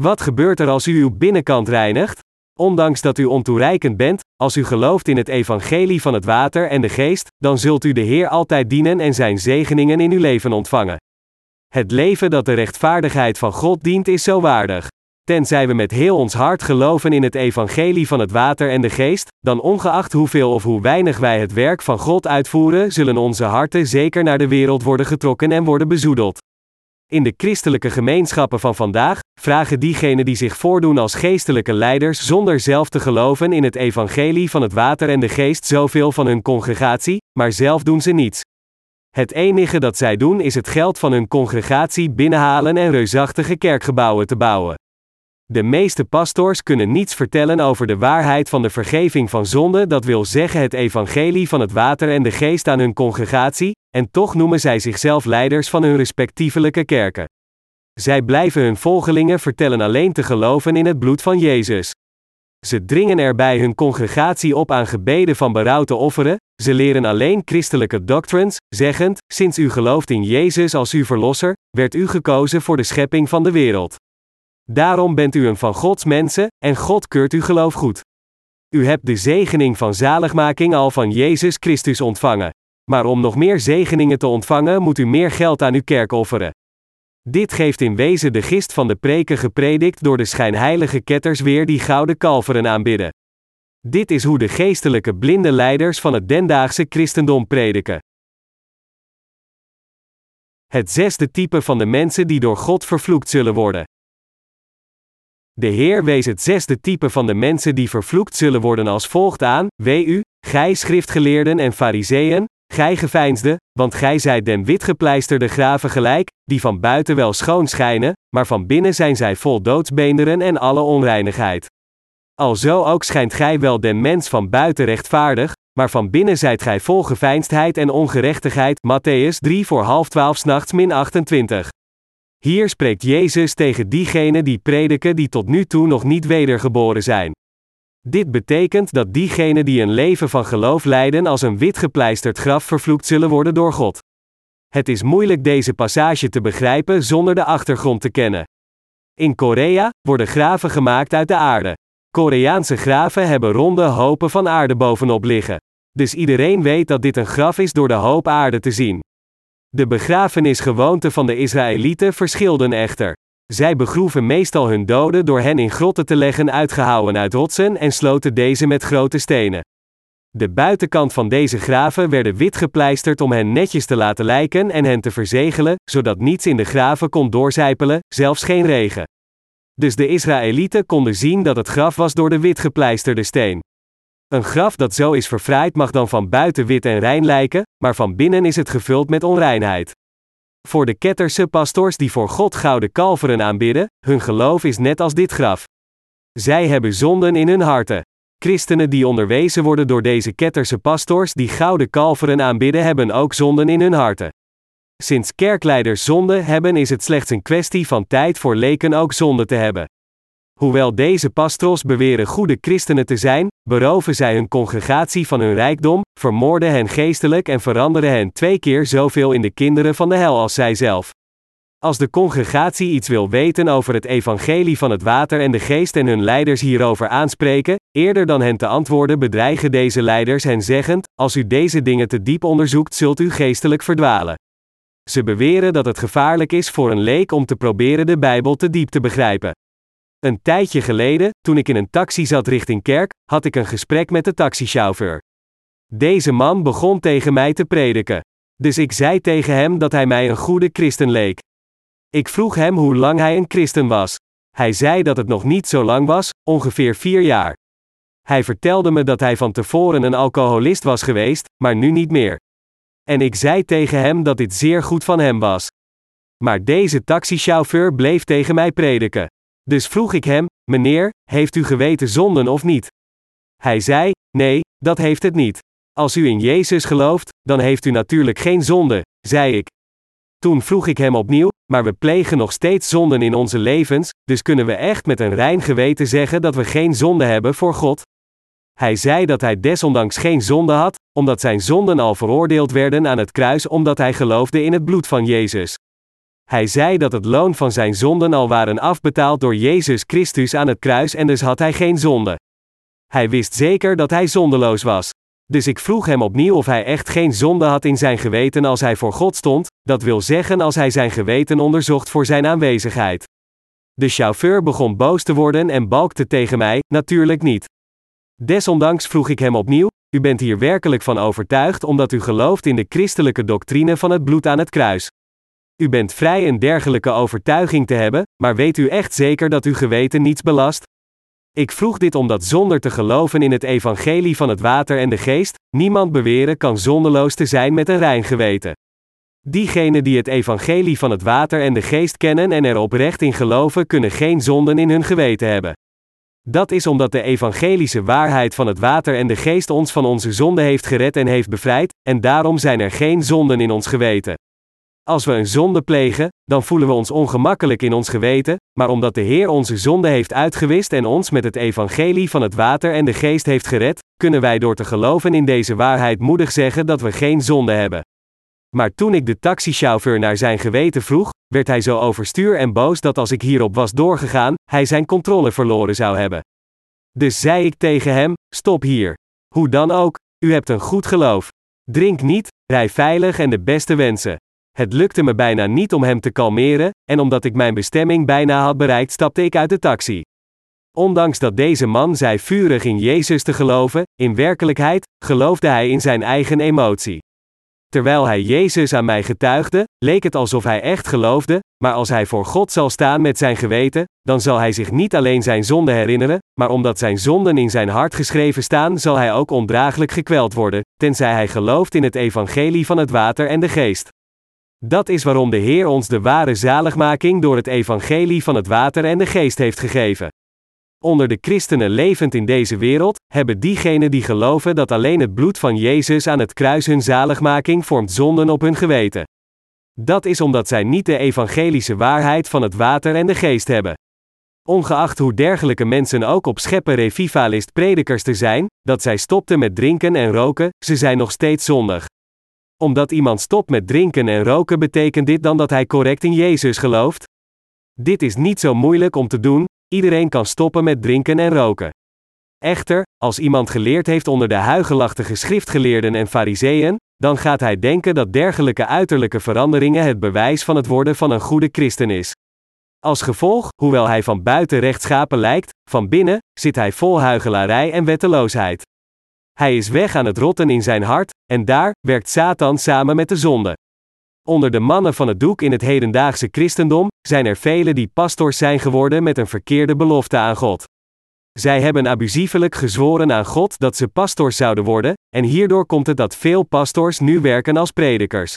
Wat gebeurt er als u uw binnenkant reinigt? Ondanks dat u ontoereikend bent, als u gelooft in het evangelie van het water en de geest, dan zult u de Heer altijd dienen en zijn zegeningen in uw leven ontvangen. Het leven dat de rechtvaardigheid van God dient is zo waardig. Tenzij we met heel ons hart geloven in het evangelie van het water en de geest, dan ongeacht hoeveel of hoe weinig wij het werk van God uitvoeren, zullen onze harten zeker naar de wereld worden getrokken en worden bezoedeld. In de christelijke gemeenschappen van vandaag vragen diegenen die zich voordoen als geestelijke leiders zonder zelf te geloven in het evangelie van het water en de geest zoveel van hun congregatie, maar zelf doen ze niets. Het enige dat zij doen is het geld van hun congregatie binnenhalen en reusachtige kerkgebouwen te bouwen. De meeste pastors kunnen niets vertellen over de waarheid van de vergeving van zonde, dat wil zeggen het evangelie van het water en de geest aan hun congregatie, en toch noemen zij zichzelf leiders van hun respectievelijke kerken. Zij blijven hun volgelingen vertellen alleen te geloven in het bloed van Jezus. Ze dringen erbij hun congregatie op aan gebeden van berouw te offeren, ze leren alleen christelijke doctrines, zeggend: Sinds u gelooft in Jezus als uw verlosser, werd u gekozen voor de schepping van de wereld. Daarom bent u een van Gods mensen, en God keurt uw geloof goed. U hebt de zegening van zaligmaking al van Jezus Christus ontvangen. Maar om nog meer zegeningen te ontvangen, moet u meer geld aan uw kerk offeren. Dit geeft in wezen de gist van de preken gepredikt door de schijnheilige ketters weer die gouden kalveren aanbidden. Dit is hoe de geestelijke blinde leiders van het dendaagse christendom prediken. Het zesde type van de mensen die door God vervloekt zullen worden. De Heer wees het zesde type van de mensen die vervloekt zullen worden als volgt aan: Wee u, gij schriftgeleerden en fariseeën, gij geveinsde, want gij zijt den witgepleisterde graven gelijk, die van buiten wel schoon schijnen, maar van binnen zijn zij vol doodsbeenderen en alle onreinigheid. Alzo ook schijnt gij wel den mens van buiten rechtvaardig, maar van binnen zijt gij vol geveinsdheid en ongerechtigheid. Matthäus 3 voor half twaalf s'nachts min 28. Hier spreekt Jezus tegen diegenen die prediken die tot nu toe nog niet wedergeboren zijn. Dit betekent dat diegenen die een leven van geloof leiden als een witgepleisterd graf vervloekt zullen worden door God. Het is moeilijk deze passage te begrijpen zonder de achtergrond te kennen. In Korea worden graven gemaakt uit de aarde. Koreaanse graven hebben ronde hopen van aarde bovenop liggen. Dus iedereen weet dat dit een graf is door de hoop aarde te zien. De begrafenisgewoonten van de Israëlieten verschilden echter. Zij begroeven meestal hun doden door hen in grotten te leggen uitgehouwen uit rotsen en sloten deze met grote stenen. De buitenkant van deze graven werden wit gepleisterd om hen netjes te laten lijken en hen te verzegelen, zodat niets in de graven kon doorzijpelen, zelfs geen regen. Dus de Israëlieten konden zien dat het graf was door de wit gepleisterde steen. Een graf dat zo is verfraaid mag dan van buiten wit en rein lijken, maar van binnen is het gevuld met onreinheid. Voor de ketterse pastors die voor God gouden kalveren aanbidden, hun geloof is net als dit graf. Zij hebben zonden in hun harten. Christenen die onderwezen worden door deze ketterse pastors die gouden kalveren aanbidden, hebben ook zonden in hun harten. Sinds kerkleiders zonde hebben, is het slechts een kwestie van tijd voor leken ook zonde te hebben. Hoewel deze pastors beweren goede christenen te zijn, beroven zij hun congregatie van hun rijkdom, vermoorden hen geestelijk en veranderen hen twee keer zoveel in de kinderen van de hel als zijzelf. Als de congregatie iets wil weten over het evangelie van het water en de geest en hun leiders hierover aanspreken, eerder dan hen te antwoorden bedreigen deze leiders hen zeggend: Als u deze dingen te diep onderzoekt, zult u geestelijk verdwalen. Ze beweren dat het gevaarlijk is voor een leek om te proberen de Bijbel te diep te begrijpen. Een tijdje geleden, toen ik in een taxi zat richting kerk, had ik een gesprek met de taxichauffeur. Deze man begon tegen mij te prediken. Dus ik zei tegen hem dat hij mij een goede christen leek. Ik vroeg hem hoe lang hij een christen was. Hij zei dat het nog niet zo lang was, ongeveer vier jaar. Hij vertelde me dat hij van tevoren een alcoholist was geweest, maar nu niet meer. En ik zei tegen hem dat dit zeer goed van hem was. Maar deze taxichauffeur bleef tegen mij prediken. Dus vroeg ik hem: Meneer, heeft u geweten zonden of niet? Hij zei: Nee, dat heeft het niet. Als u in Jezus gelooft, dan heeft u natuurlijk geen zonde, zei ik. Toen vroeg ik hem opnieuw: Maar we plegen nog steeds zonden in onze levens, dus kunnen we echt met een rein geweten zeggen dat we geen zonde hebben voor God? Hij zei dat hij desondanks geen zonde had, omdat zijn zonden al veroordeeld werden aan het kruis omdat hij geloofde in het bloed van Jezus. Hij zei dat het loon van zijn zonden al waren afbetaald door Jezus Christus aan het kruis en dus had hij geen zonde. Hij wist zeker dat hij zondeloos was. Dus ik vroeg hem opnieuw of hij echt geen zonde had in zijn geweten als hij voor God stond, dat wil zeggen als hij zijn geweten onderzocht voor zijn aanwezigheid. De chauffeur begon boos te worden en balkte tegen mij, natuurlijk niet. Desondanks vroeg ik hem opnieuw: U bent hier werkelijk van overtuigd omdat u gelooft in de christelijke doctrine van het bloed aan het kruis. U bent vrij een dergelijke overtuiging te hebben, maar weet u echt zeker dat uw geweten niets belast? Ik vroeg dit omdat zonder te geloven in het evangelie van het water en de geest, niemand beweren kan zondeloos te zijn met een rein geweten. Diegenen die het evangelie van het water en de geest kennen en er oprecht in geloven, kunnen geen zonden in hun geweten hebben. Dat is omdat de evangelische waarheid van het water en de geest ons van onze zonde heeft gered en heeft bevrijd, en daarom zijn er geen zonden in ons geweten. Als we een zonde plegen, dan voelen we ons ongemakkelijk in ons geweten, maar omdat de Heer onze zonde heeft uitgewist en ons met het evangelie van het water en de geest heeft gered, kunnen wij door te geloven in deze waarheid moedig zeggen dat we geen zonde hebben. Maar toen ik de taxichauffeur naar zijn geweten vroeg, werd hij zo overstuur en boos dat als ik hierop was doorgegaan, hij zijn controle verloren zou hebben. Dus zei ik tegen hem: Stop hier. Hoe dan ook, u hebt een goed geloof. Drink niet, rij veilig en de beste wensen. Het lukte me bijna niet om hem te kalmeren, en omdat ik mijn bestemming bijna had bereikt, stapte ik uit de taxi. Ondanks dat deze man zei vurig in Jezus te geloven, in werkelijkheid geloofde hij in zijn eigen emotie. Terwijl hij Jezus aan mij getuigde, leek het alsof hij echt geloofde, maar als hij voor God zal staan met zijn geweten, dan zal hij zich niet alleen zijn zonde herinneren, maar omdat zijn zonden in zijn hart geschreven staan, zal hij ook ondraaglijk gekweld worden, tenzij hij gelooft in het evangelie van het water en de geest. Dat is waarom de Heer ons de ware zaligmaking door het evangelie van het water en de geest heeft gegeven. Onder de christenen levend in deze wereld, hebben diegenen die geloven dat alleen het bloed van Jezus aan het kruis hun zaligmaking vormt zonden op hun geweten. Dat is omdat zij niet de evangelische waarheid van het water en de geest hebben. Ongeacht hoe dergelijke mensen ook op scheppen revivalist predikers te zijn, dat zij stopten met drinken en roken, ze zijn nog steeds zondig. Omdat iemand stopt met drinken en roken betekent dit dan dat hij correct in Jezus gelooft? Dit is niet zo moeilijk om te doen, Iedereen kan stoppen met drinken en roken. Echter, als iemand geleerd heeft onder de huigelachtige schriftgeleerden en fariseeën, dan gaat hij denken dat dergelijke uiterlijke veranderingen het bewijs van het worden van een goede christen is. Als gevolg, hoewel hij van buiten rechtschapen lijkt, van binnen zit hij vol huigelarij en wetteloosheid. Hij is weg aan het rotten in zijn hart, en daar werkt Satan samen met de zonde. Onder de mannen van het doek in het hedendaagse christendom zijn er velen die pastors zijn geworden met een verkeerde belofte aan God. Zij hebben abusievelijk gezworen aan God dat ze pastors zouden worden, en hierdoor komt het dat veel pastors nu werken als predikers.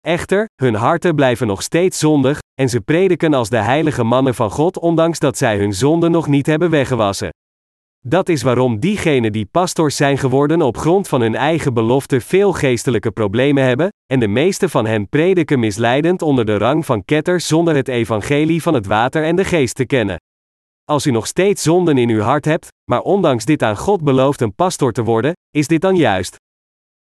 Echter, hun harten blijven nog steeds zondig, en ze prediken als de heilige mannen van God ondanks dat zij hun zonden nog niet hebben weggewassen. Dat is waarom diegenen die pastors zijn geworden op grond van hun eigen belofte veel geestelijke problemen hebben, en de meeste van hen prediken misleidend onder de rang van ketters zonder het evangelie van het water en de geest te kennen. Als u nog steeds zonden in uw hart hebt, maar ondanks dit aan God belooft een pastor te worden, is dit dan juist?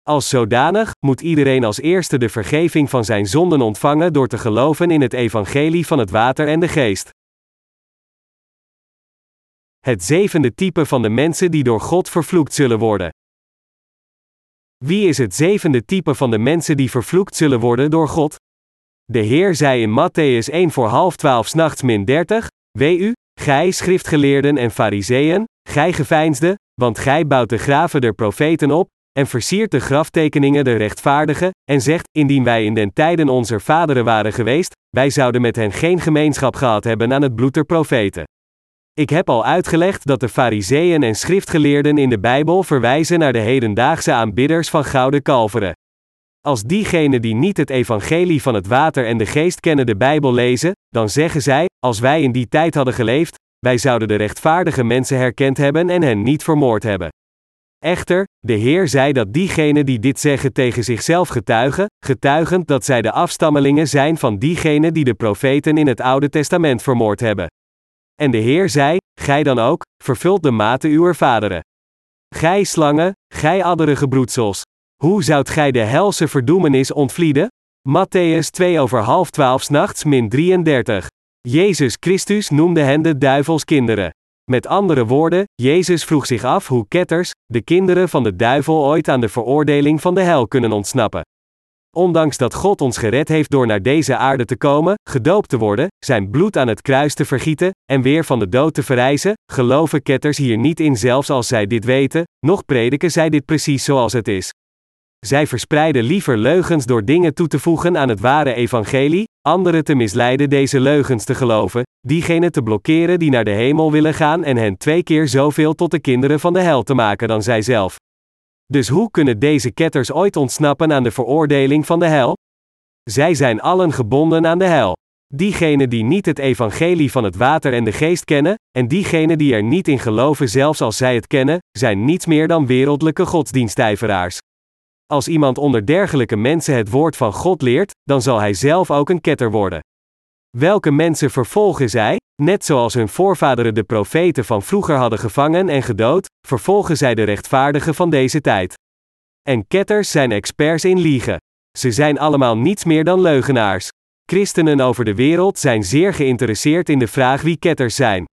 Als zodanig moet iedereen als eerste de vergeving van zijn zonden ontvangen door te geloven in het evangelie van het water en de geest. Het zevende type van de mensen die door God vervloekt zullen worden. Wie is het zevende type van de mensen die vervloekt zullen worden door God? De Heer zei in Matthäus 1 voor half 12 nachts min 30, Wee u, gij schriftgeleerden en fariseeën, gij geveinsde, want gij bouwt de graven der profeten op, en versiert de graftekeningen der rechtvaardigen, en zegt, indien wij in den tijden onze vaderen waren geweest, wij zouden met hen geen gemeenschap gehad hebben aan het bloed der profeten. Ik heb al uitgelegd dat de fariseeën en schriftgeleerden in de Bijbel verwijzen naar de hedendaagse aanbidders van gouden kalveren. Als diegenen die niet het evangelie van het water en de geest kennen de Bijbel lezen, dan zeggen zij, als wij in die tijd hadden geleefd, wij zouden de rechtvaardige mensen herkend hebben en hen niet vermoord hebben. Echter, de Heer zei dat diegenen die dit zeggen tegen zichzelf getuigen, getuigend dat zij de afstammelingen zijn van diegenen die de profeten in het Oude Testament vermoord hebben. En de Heer zei, gij dan ook, vervult de mate uwer vaderen. Gij slangen, gij adderige broedsels. Hoe zoudt gij de helse verdoemenis ontvlieden? Matthäus 2 over half 12 nachts min 33. Jezus Christus noemde hen de duivelskinderen. Met andere woorden, Jezus vroeg zich af hoe ketters, de kinderen van de duivel, ooit aan de veroordeling van de hel kunnen ontsnappen. Ondanks dat God ons gered heeft door naar deze aarde te komen, gedoopt te worden, zijn bloed aan het kruis te vergieten, en weer van de dood te verrijzen, geloven ketters hier niet in zelfs als zij dit weten, nog prediken zij dit precies zoals het is. Zij verspreiden liever leugens door dingen toe te voegen aan het ware evangelie, anderen te misleiden deze leugens te geloven, diegenen te blokkeren die naar de hemel willen gaan en hen twee keer zoveel tot de kinderen van de hel te maken dan zijzelf. Dus hoe kunnen deze ketters ooit ontsnappen aan de veroordeling van de hel? Zij zijn allen gebonden aan de hel. Diegenen die niet het evangelie van het water en de geest kennen, en diegenen die er niet in geloven zelfs als zij het kennen, zijn niets meer dan wereldlijke godsdienstijveraars. Als iemand onder dergelijke mensen het woord van God leert, dan zal hij zelf ook een ketter worden. Welke mensen vervolgen zij? Net zoals hun voorvaderen de profeten van vroeger hadden gevangen en gedood, vervolgen zij de rechtvaardigen van deze tijd. En ketters zijn experts in liegen. Ze zijn allemaal niets meer dan leugenaars. Christenen over de wereld zijn zeer geïnteresseerd in de vraag wie ketters zijn.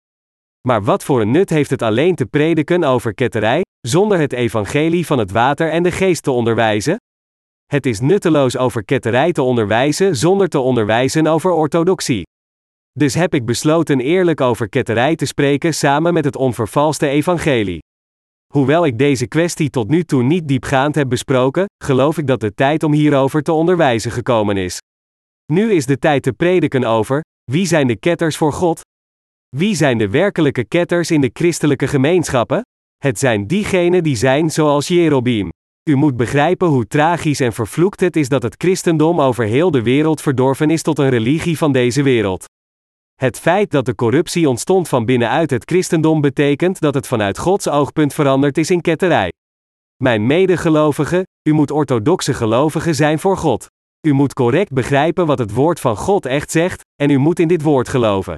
Maar wat voor een nut heeft het alleen te prediken over ketterij, zonder het evangelie van het water en de geest te onderwijzen? Het is nutteloos over ketterij te onderwijzen zonder te onderwijzen over orthodoxie. Dus heb ik besloten eerlijk over ketterij te spreken samen met het onvervalste evangelie. Hoewel ik deze kwestie tot nu toe niet diepgaand heb besproken, geloof ik dat de tijd om hierover te onderwijzen gekomen is. Nu is de tijd te prediken over wie zijn de ketters voor God? Wie zijn de werkelijke ketters in de christelijke gemeenschappen? Het zijn diegenen die zijn zoals Jerobeam. U moet begrijpen hoe tragisch en vervloekt het is dat het christendom over heel de wereld verdorven is tot een religie van deze wereld. Het feit dat de corruptie ontstond van binnenuit het christendom betekent dat het vanuit Gods oogpunt veranderd is in ketterij. Mijn medegelovigen, u moet orthodoxe gelovigen zijn voor God. U moet correct begrijpen wat het woord van God echt zegt, en u moet in dit woord geloven.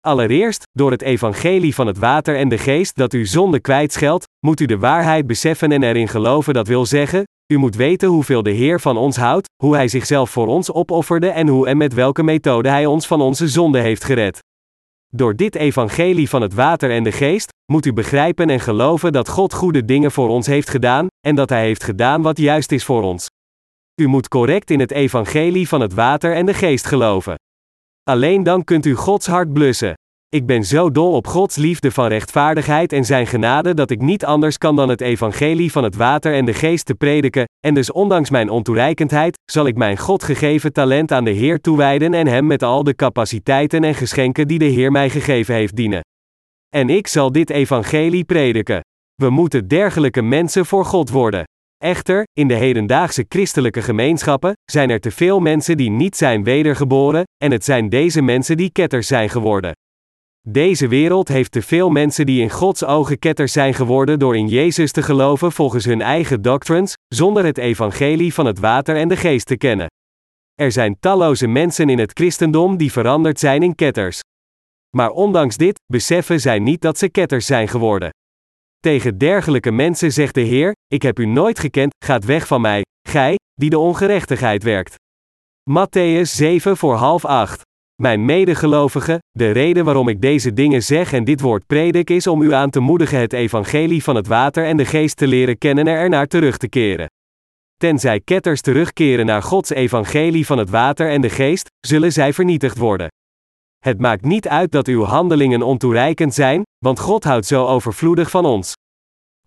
Allereerst, door het evangelie van het water en de geest dat u zonde kwijtscheldt, moet u de waarheid beseffen en erin geloven dat wil zeggen, u moet weten hoeveel de Heer van ons houdt, hoe Hij zichzelf voor ons opofferde en hoe en met welke methode Hij ons van onze zonde heeft gered. Door dit evangelie van het water en de geest, moet u begrijpen en geloven dat God goede dingen voor ons heeft gedaan, en dat Hij heeft gedaan wat juist is voor ons. U moet correct in het evangelie van het water en de geest geloven. Alleen dan kunt u Gods hart blussen. Ik ben zo dol op Gods liefde van rechtvaardigheid en zijn genade dat ik niet anders kan dan het evangelie van het water en de geest te prediken, en dus ondanks mijn ontoereikendheid, zal ik mijn God gegeven talent aan de Heer toewijden en hem met al de capaciteiten en geschenken die de Heer mij gegeven heeft dienen. En ik zal dit evangelie prediken. We moeten dergelijke mensen voor God worden. Echter, in de hedendaagse christelijke gemeenschappen zijn er te veel mensen die niet zijn wedergeboren, en het zijn deze mensen die ketters zijn geworden. Deze wereld heeft te veel mensen die in Gods ogen ketters zijn geworden door in Jezus te geloven volgens hun eigen doctrines, zonder het evangelie van het water en de geest te kennen. Er zijn talloze mensen in het christendom die veranderd zijn in ketters. Maar ondanks dit, beseffen zij niet dat ze ketters zijn geworden. Tegen dergelijke mensen zegt de Heer: Ik heb u nooit gekend, gaat weg van mij, gij, die de ongerechtigheid werkt. Matthäus 7 voor half 8. Mijn medegelovigen, de reden waarom ik deze dingen zeg en dit woord predik is om u aan te moedigen het evangelie van het water en de geest te leren kennen en ernaar terug te keren. tenzij ketters terugkeren naar Gods evangelie van het water en de geest, zullen zij vernietigd worden. Het maakt niet uit dat uw handelingen ontoereikend zijn, want God houdt zo overvloedig van ons.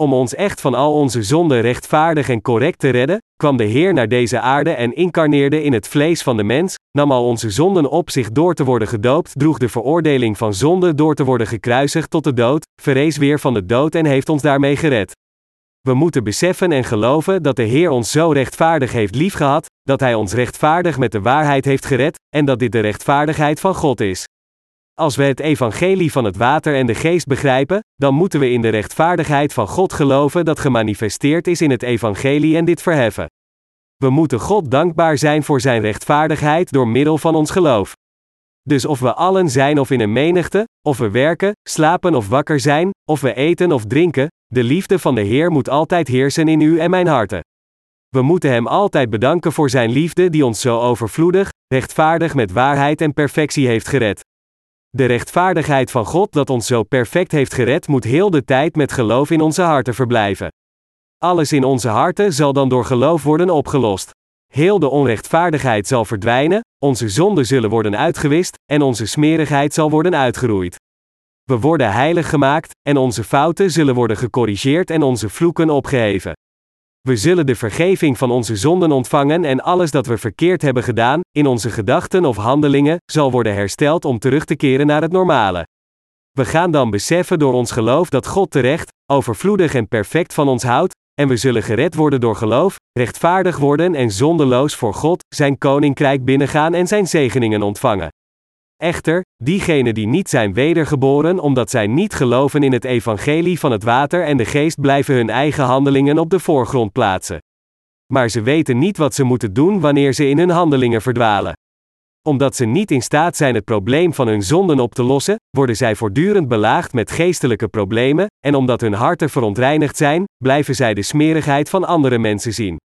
Om ons echt van al onze zonden rechtvaardig en correct te redden, kwam de Heer naar deze aarde en incarneerde in het vlees van de mens, nam al onze zonden op zich door te worden gedoopt, droeg de veroordeling van zonde door te worden gekruisigd tot de dood, verrees weer van de dood en heeft ons daarmee gered. We moeten beseffen en geloven dat de Heer ons zo rechtvaardig heeft liefgehad, dat Hij ons rechtvaardig met de waarheid heeft gered, en dat dit de rechtvaardigheid van God is. Als we het evangelie van het water en de geest begrijpen, dan moeten we in de rechtvaardigheid van God geloven dat gemanifesteerd is in het evangelie en dit verheffen. We moeten God dankbaar zijn voor zijn rechtvaardigheid door middel van ons geloof. Dus of we allen zijn of in een menigte, of we werken, slapen of wakker zijn, of we eten of drinken, de liefde van de Heer moet altijd heersen in u en mijn harten. We moeten Hem altijd bedanken voor Zijn liefde die ons zo overvloedig, rechtvaardig met waarheid en perfectie heeft gered. De rechtvaardigheid van God dat ons zo perfect heeft gered moet heel de tijd met geloof in onze harten verblijven. Alles in onze harten zal dan door geloof worden opgelost. Heel de onrechtvaardigheid zal verdwijnen, onze zonden zullen worden uitgewist, en onze smerigheid zal worden uitgeroeid. We worden heilig gemaakt, en onze fouten zullen worden gecorrigeerd en onze vloeken opgeheven. We zullen de vergeving van onze zonden ontvangen en alles dat we verkeerd hebben gedaan, in onze gedachten of handelingen, zal worden hersteld om terug te keren naar het normale. We gaan dan beseffen door ons geloof dat God terecht, overvloedig en perfect van ons houdt, en we zullen gered worden door geloof, rechtvaardig worden en zondeloos voor God, zijn koninkrijk binnengaan en zijn zegeningen ontvangen. Echter, diegenen die niet zijn wedergeboren omdat zij niet geloven in het evangelie van het water en de geest blijven hun eigen handelingen op de voorgrond plaatsen. Maar ze weten niet wat ze moeten doen wanneer ze in hun handelingen verdwalen. Omdat ze niet in staat zijn het probleem van hun zonden op te lossen, worden zij voortdurend belaagd met geestelijke problemen, en omdat hun harten verontreinigd zijn, blijven zij de smerigheid van andere mensen zien.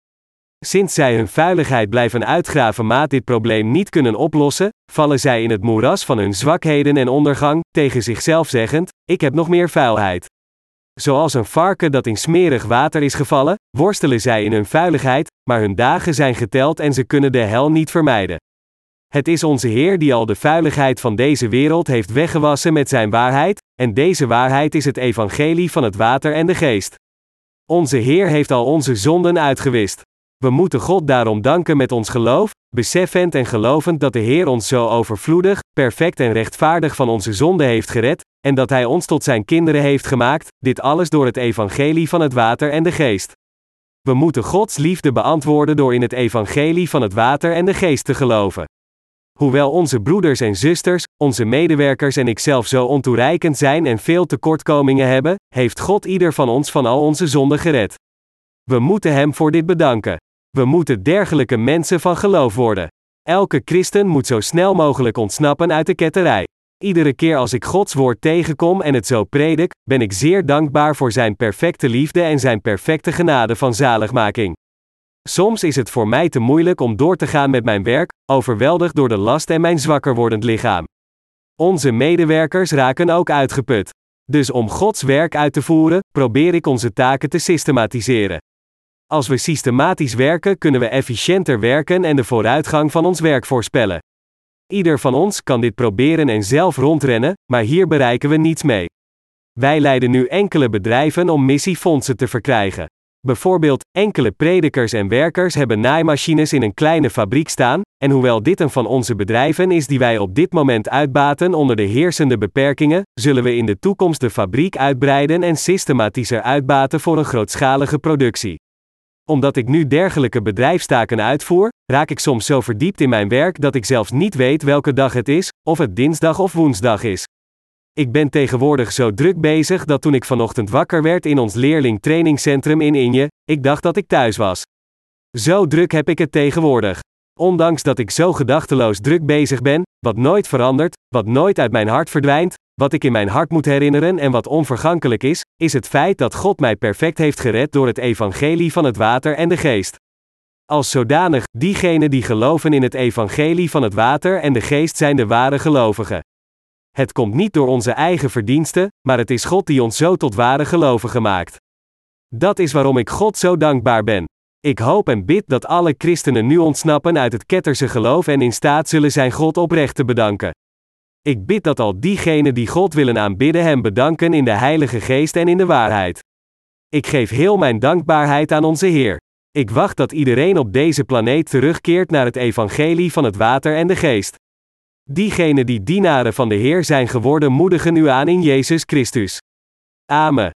Sinds zij hun vuiligheid blijven uitgraven maar dit probleem niet kunnen oplossen, vallen zij in het moeras van hun zwakheden en ondergang, tegen zichzelf zeggend: Ik heb nog meer vuilheid. Zoals een varken dat in smerig water is gevallen, worstelen zij in hun vuiligheid, maar hun dagen zijn geteld en ze kunnen de hel niet vermijden. Het is onze Heer die al de vuiligheid van deze wereld heeft weggewassen met zijn waarheid, en deze waarheid is het evangelie van het water en de geest. Onze Heer heeft al onze zonden uitgewist. We moeten God daarom danken met ons geloof, beseffend en gelovend dat de Heer ons zo overvloedig, perfect en rechtvaardig van onze zonde heeft gered, en dat Hij ons tot Zijn kinderen heeft gemaakt, dit alles door het evangelie van het water en de geest. We moeten Gods liefde beantwoorden door in het evangelie van het water en de geest te geloven. Hoewel onze broeders en zusters, onze medewerkers en ikzelf zo ontoereikend zijn en veel tekortkomingen hebben, heeft God ieder van ons van al onze zonden gered. We moeten Hem voor dit bedanken. We moeten dergelijke mensen van geloof worden. Elke christen moet zo snel mogelijk ontsnappen uit de ketterij. Iedere keer als ik Gods woord tegenkom en het zo predik, ben ik zeer dankbaar voor Zijn perfecte liefde en Zijn perfecte genade van zaligmaking. Soms is het voor mij te moeilijk om door te gaan met mijn werk, overweldigd door de last en mijn zwakker wordend lichaam. Onze medewerkers raken ook uitgeput. Dus om Gods werk uit te voeren, probeer ik onze taken te systematiseren. Als we systematisch werken, kunnen we efficiënter werken en de vooruitgang van ons werk voorspellen. Ieder van ons kan dit proberen en zelf rondrennen, maar hier bereiken we niets mee. Wij leiden nu enkele bedrijven om missiefondsen te verkrijgen. Bijvoorbeeld, enkele predikers en werkers hebben naaimachines in een kleine fabriek staan, en hoewel dit een van onze bedrijven is die wij op dit moment uitbaten onder de heersende beperkingen, zullen we in de toekomst de fabriek uitbreiden en systematischer uitbaten voor een grootschalige productie omdat ik nu dergelijke bedrijfstaken uitvoer, raak ik soms zo verdiept in mijn werk dat ik zelfs niet weet welke dag het is, of het dinsdag of woensdag is. Ik ben tegenwoordig zo druk bezig dat toen ik vanochtend wakker werd in ons leerling trainingscentrum in Inje, ik dacht dat ik thuis was. Zo druk heb ik het tegenwoordig. Ondanks dat ik zo gedachteloos druk bezig ben, wat nooit verandert, wat nooit uit mijn hart verdwijnt, wat ik in mijn hart moet herinneren en wat onvergankelijk is, is het feit dat God mij perfect heeft gered door het evangelie van het water en de geest. Als zodanig, diegenen die geloven in het evangelie van het water en de geest zijn de ware gelovigen. Het komt niet door onze eigen verdiensten, maar het is God die ons zo tot ware gelovigen maakt. Dat is waarom ik God zo dankbaar ben. Ik hoop en bid dat alle christenen nu ontsnappen uit het ketterse geloof en in staat zullen zijn God oprecht te bedanken. Ik bid dat al diegenen die God willen aanbidden Hem bedanken in de Heilige Geest en in de waarheid. Ik geef heel mijn dankbaarheid aan onze Heer. Ik wacht dat iedereen op deze planeet terugkeert naar het evangelie van het water en de geest. Diegenen die dienaren van de Heer zijn geworden, moedigen u aan in Jezus Christus. Amen.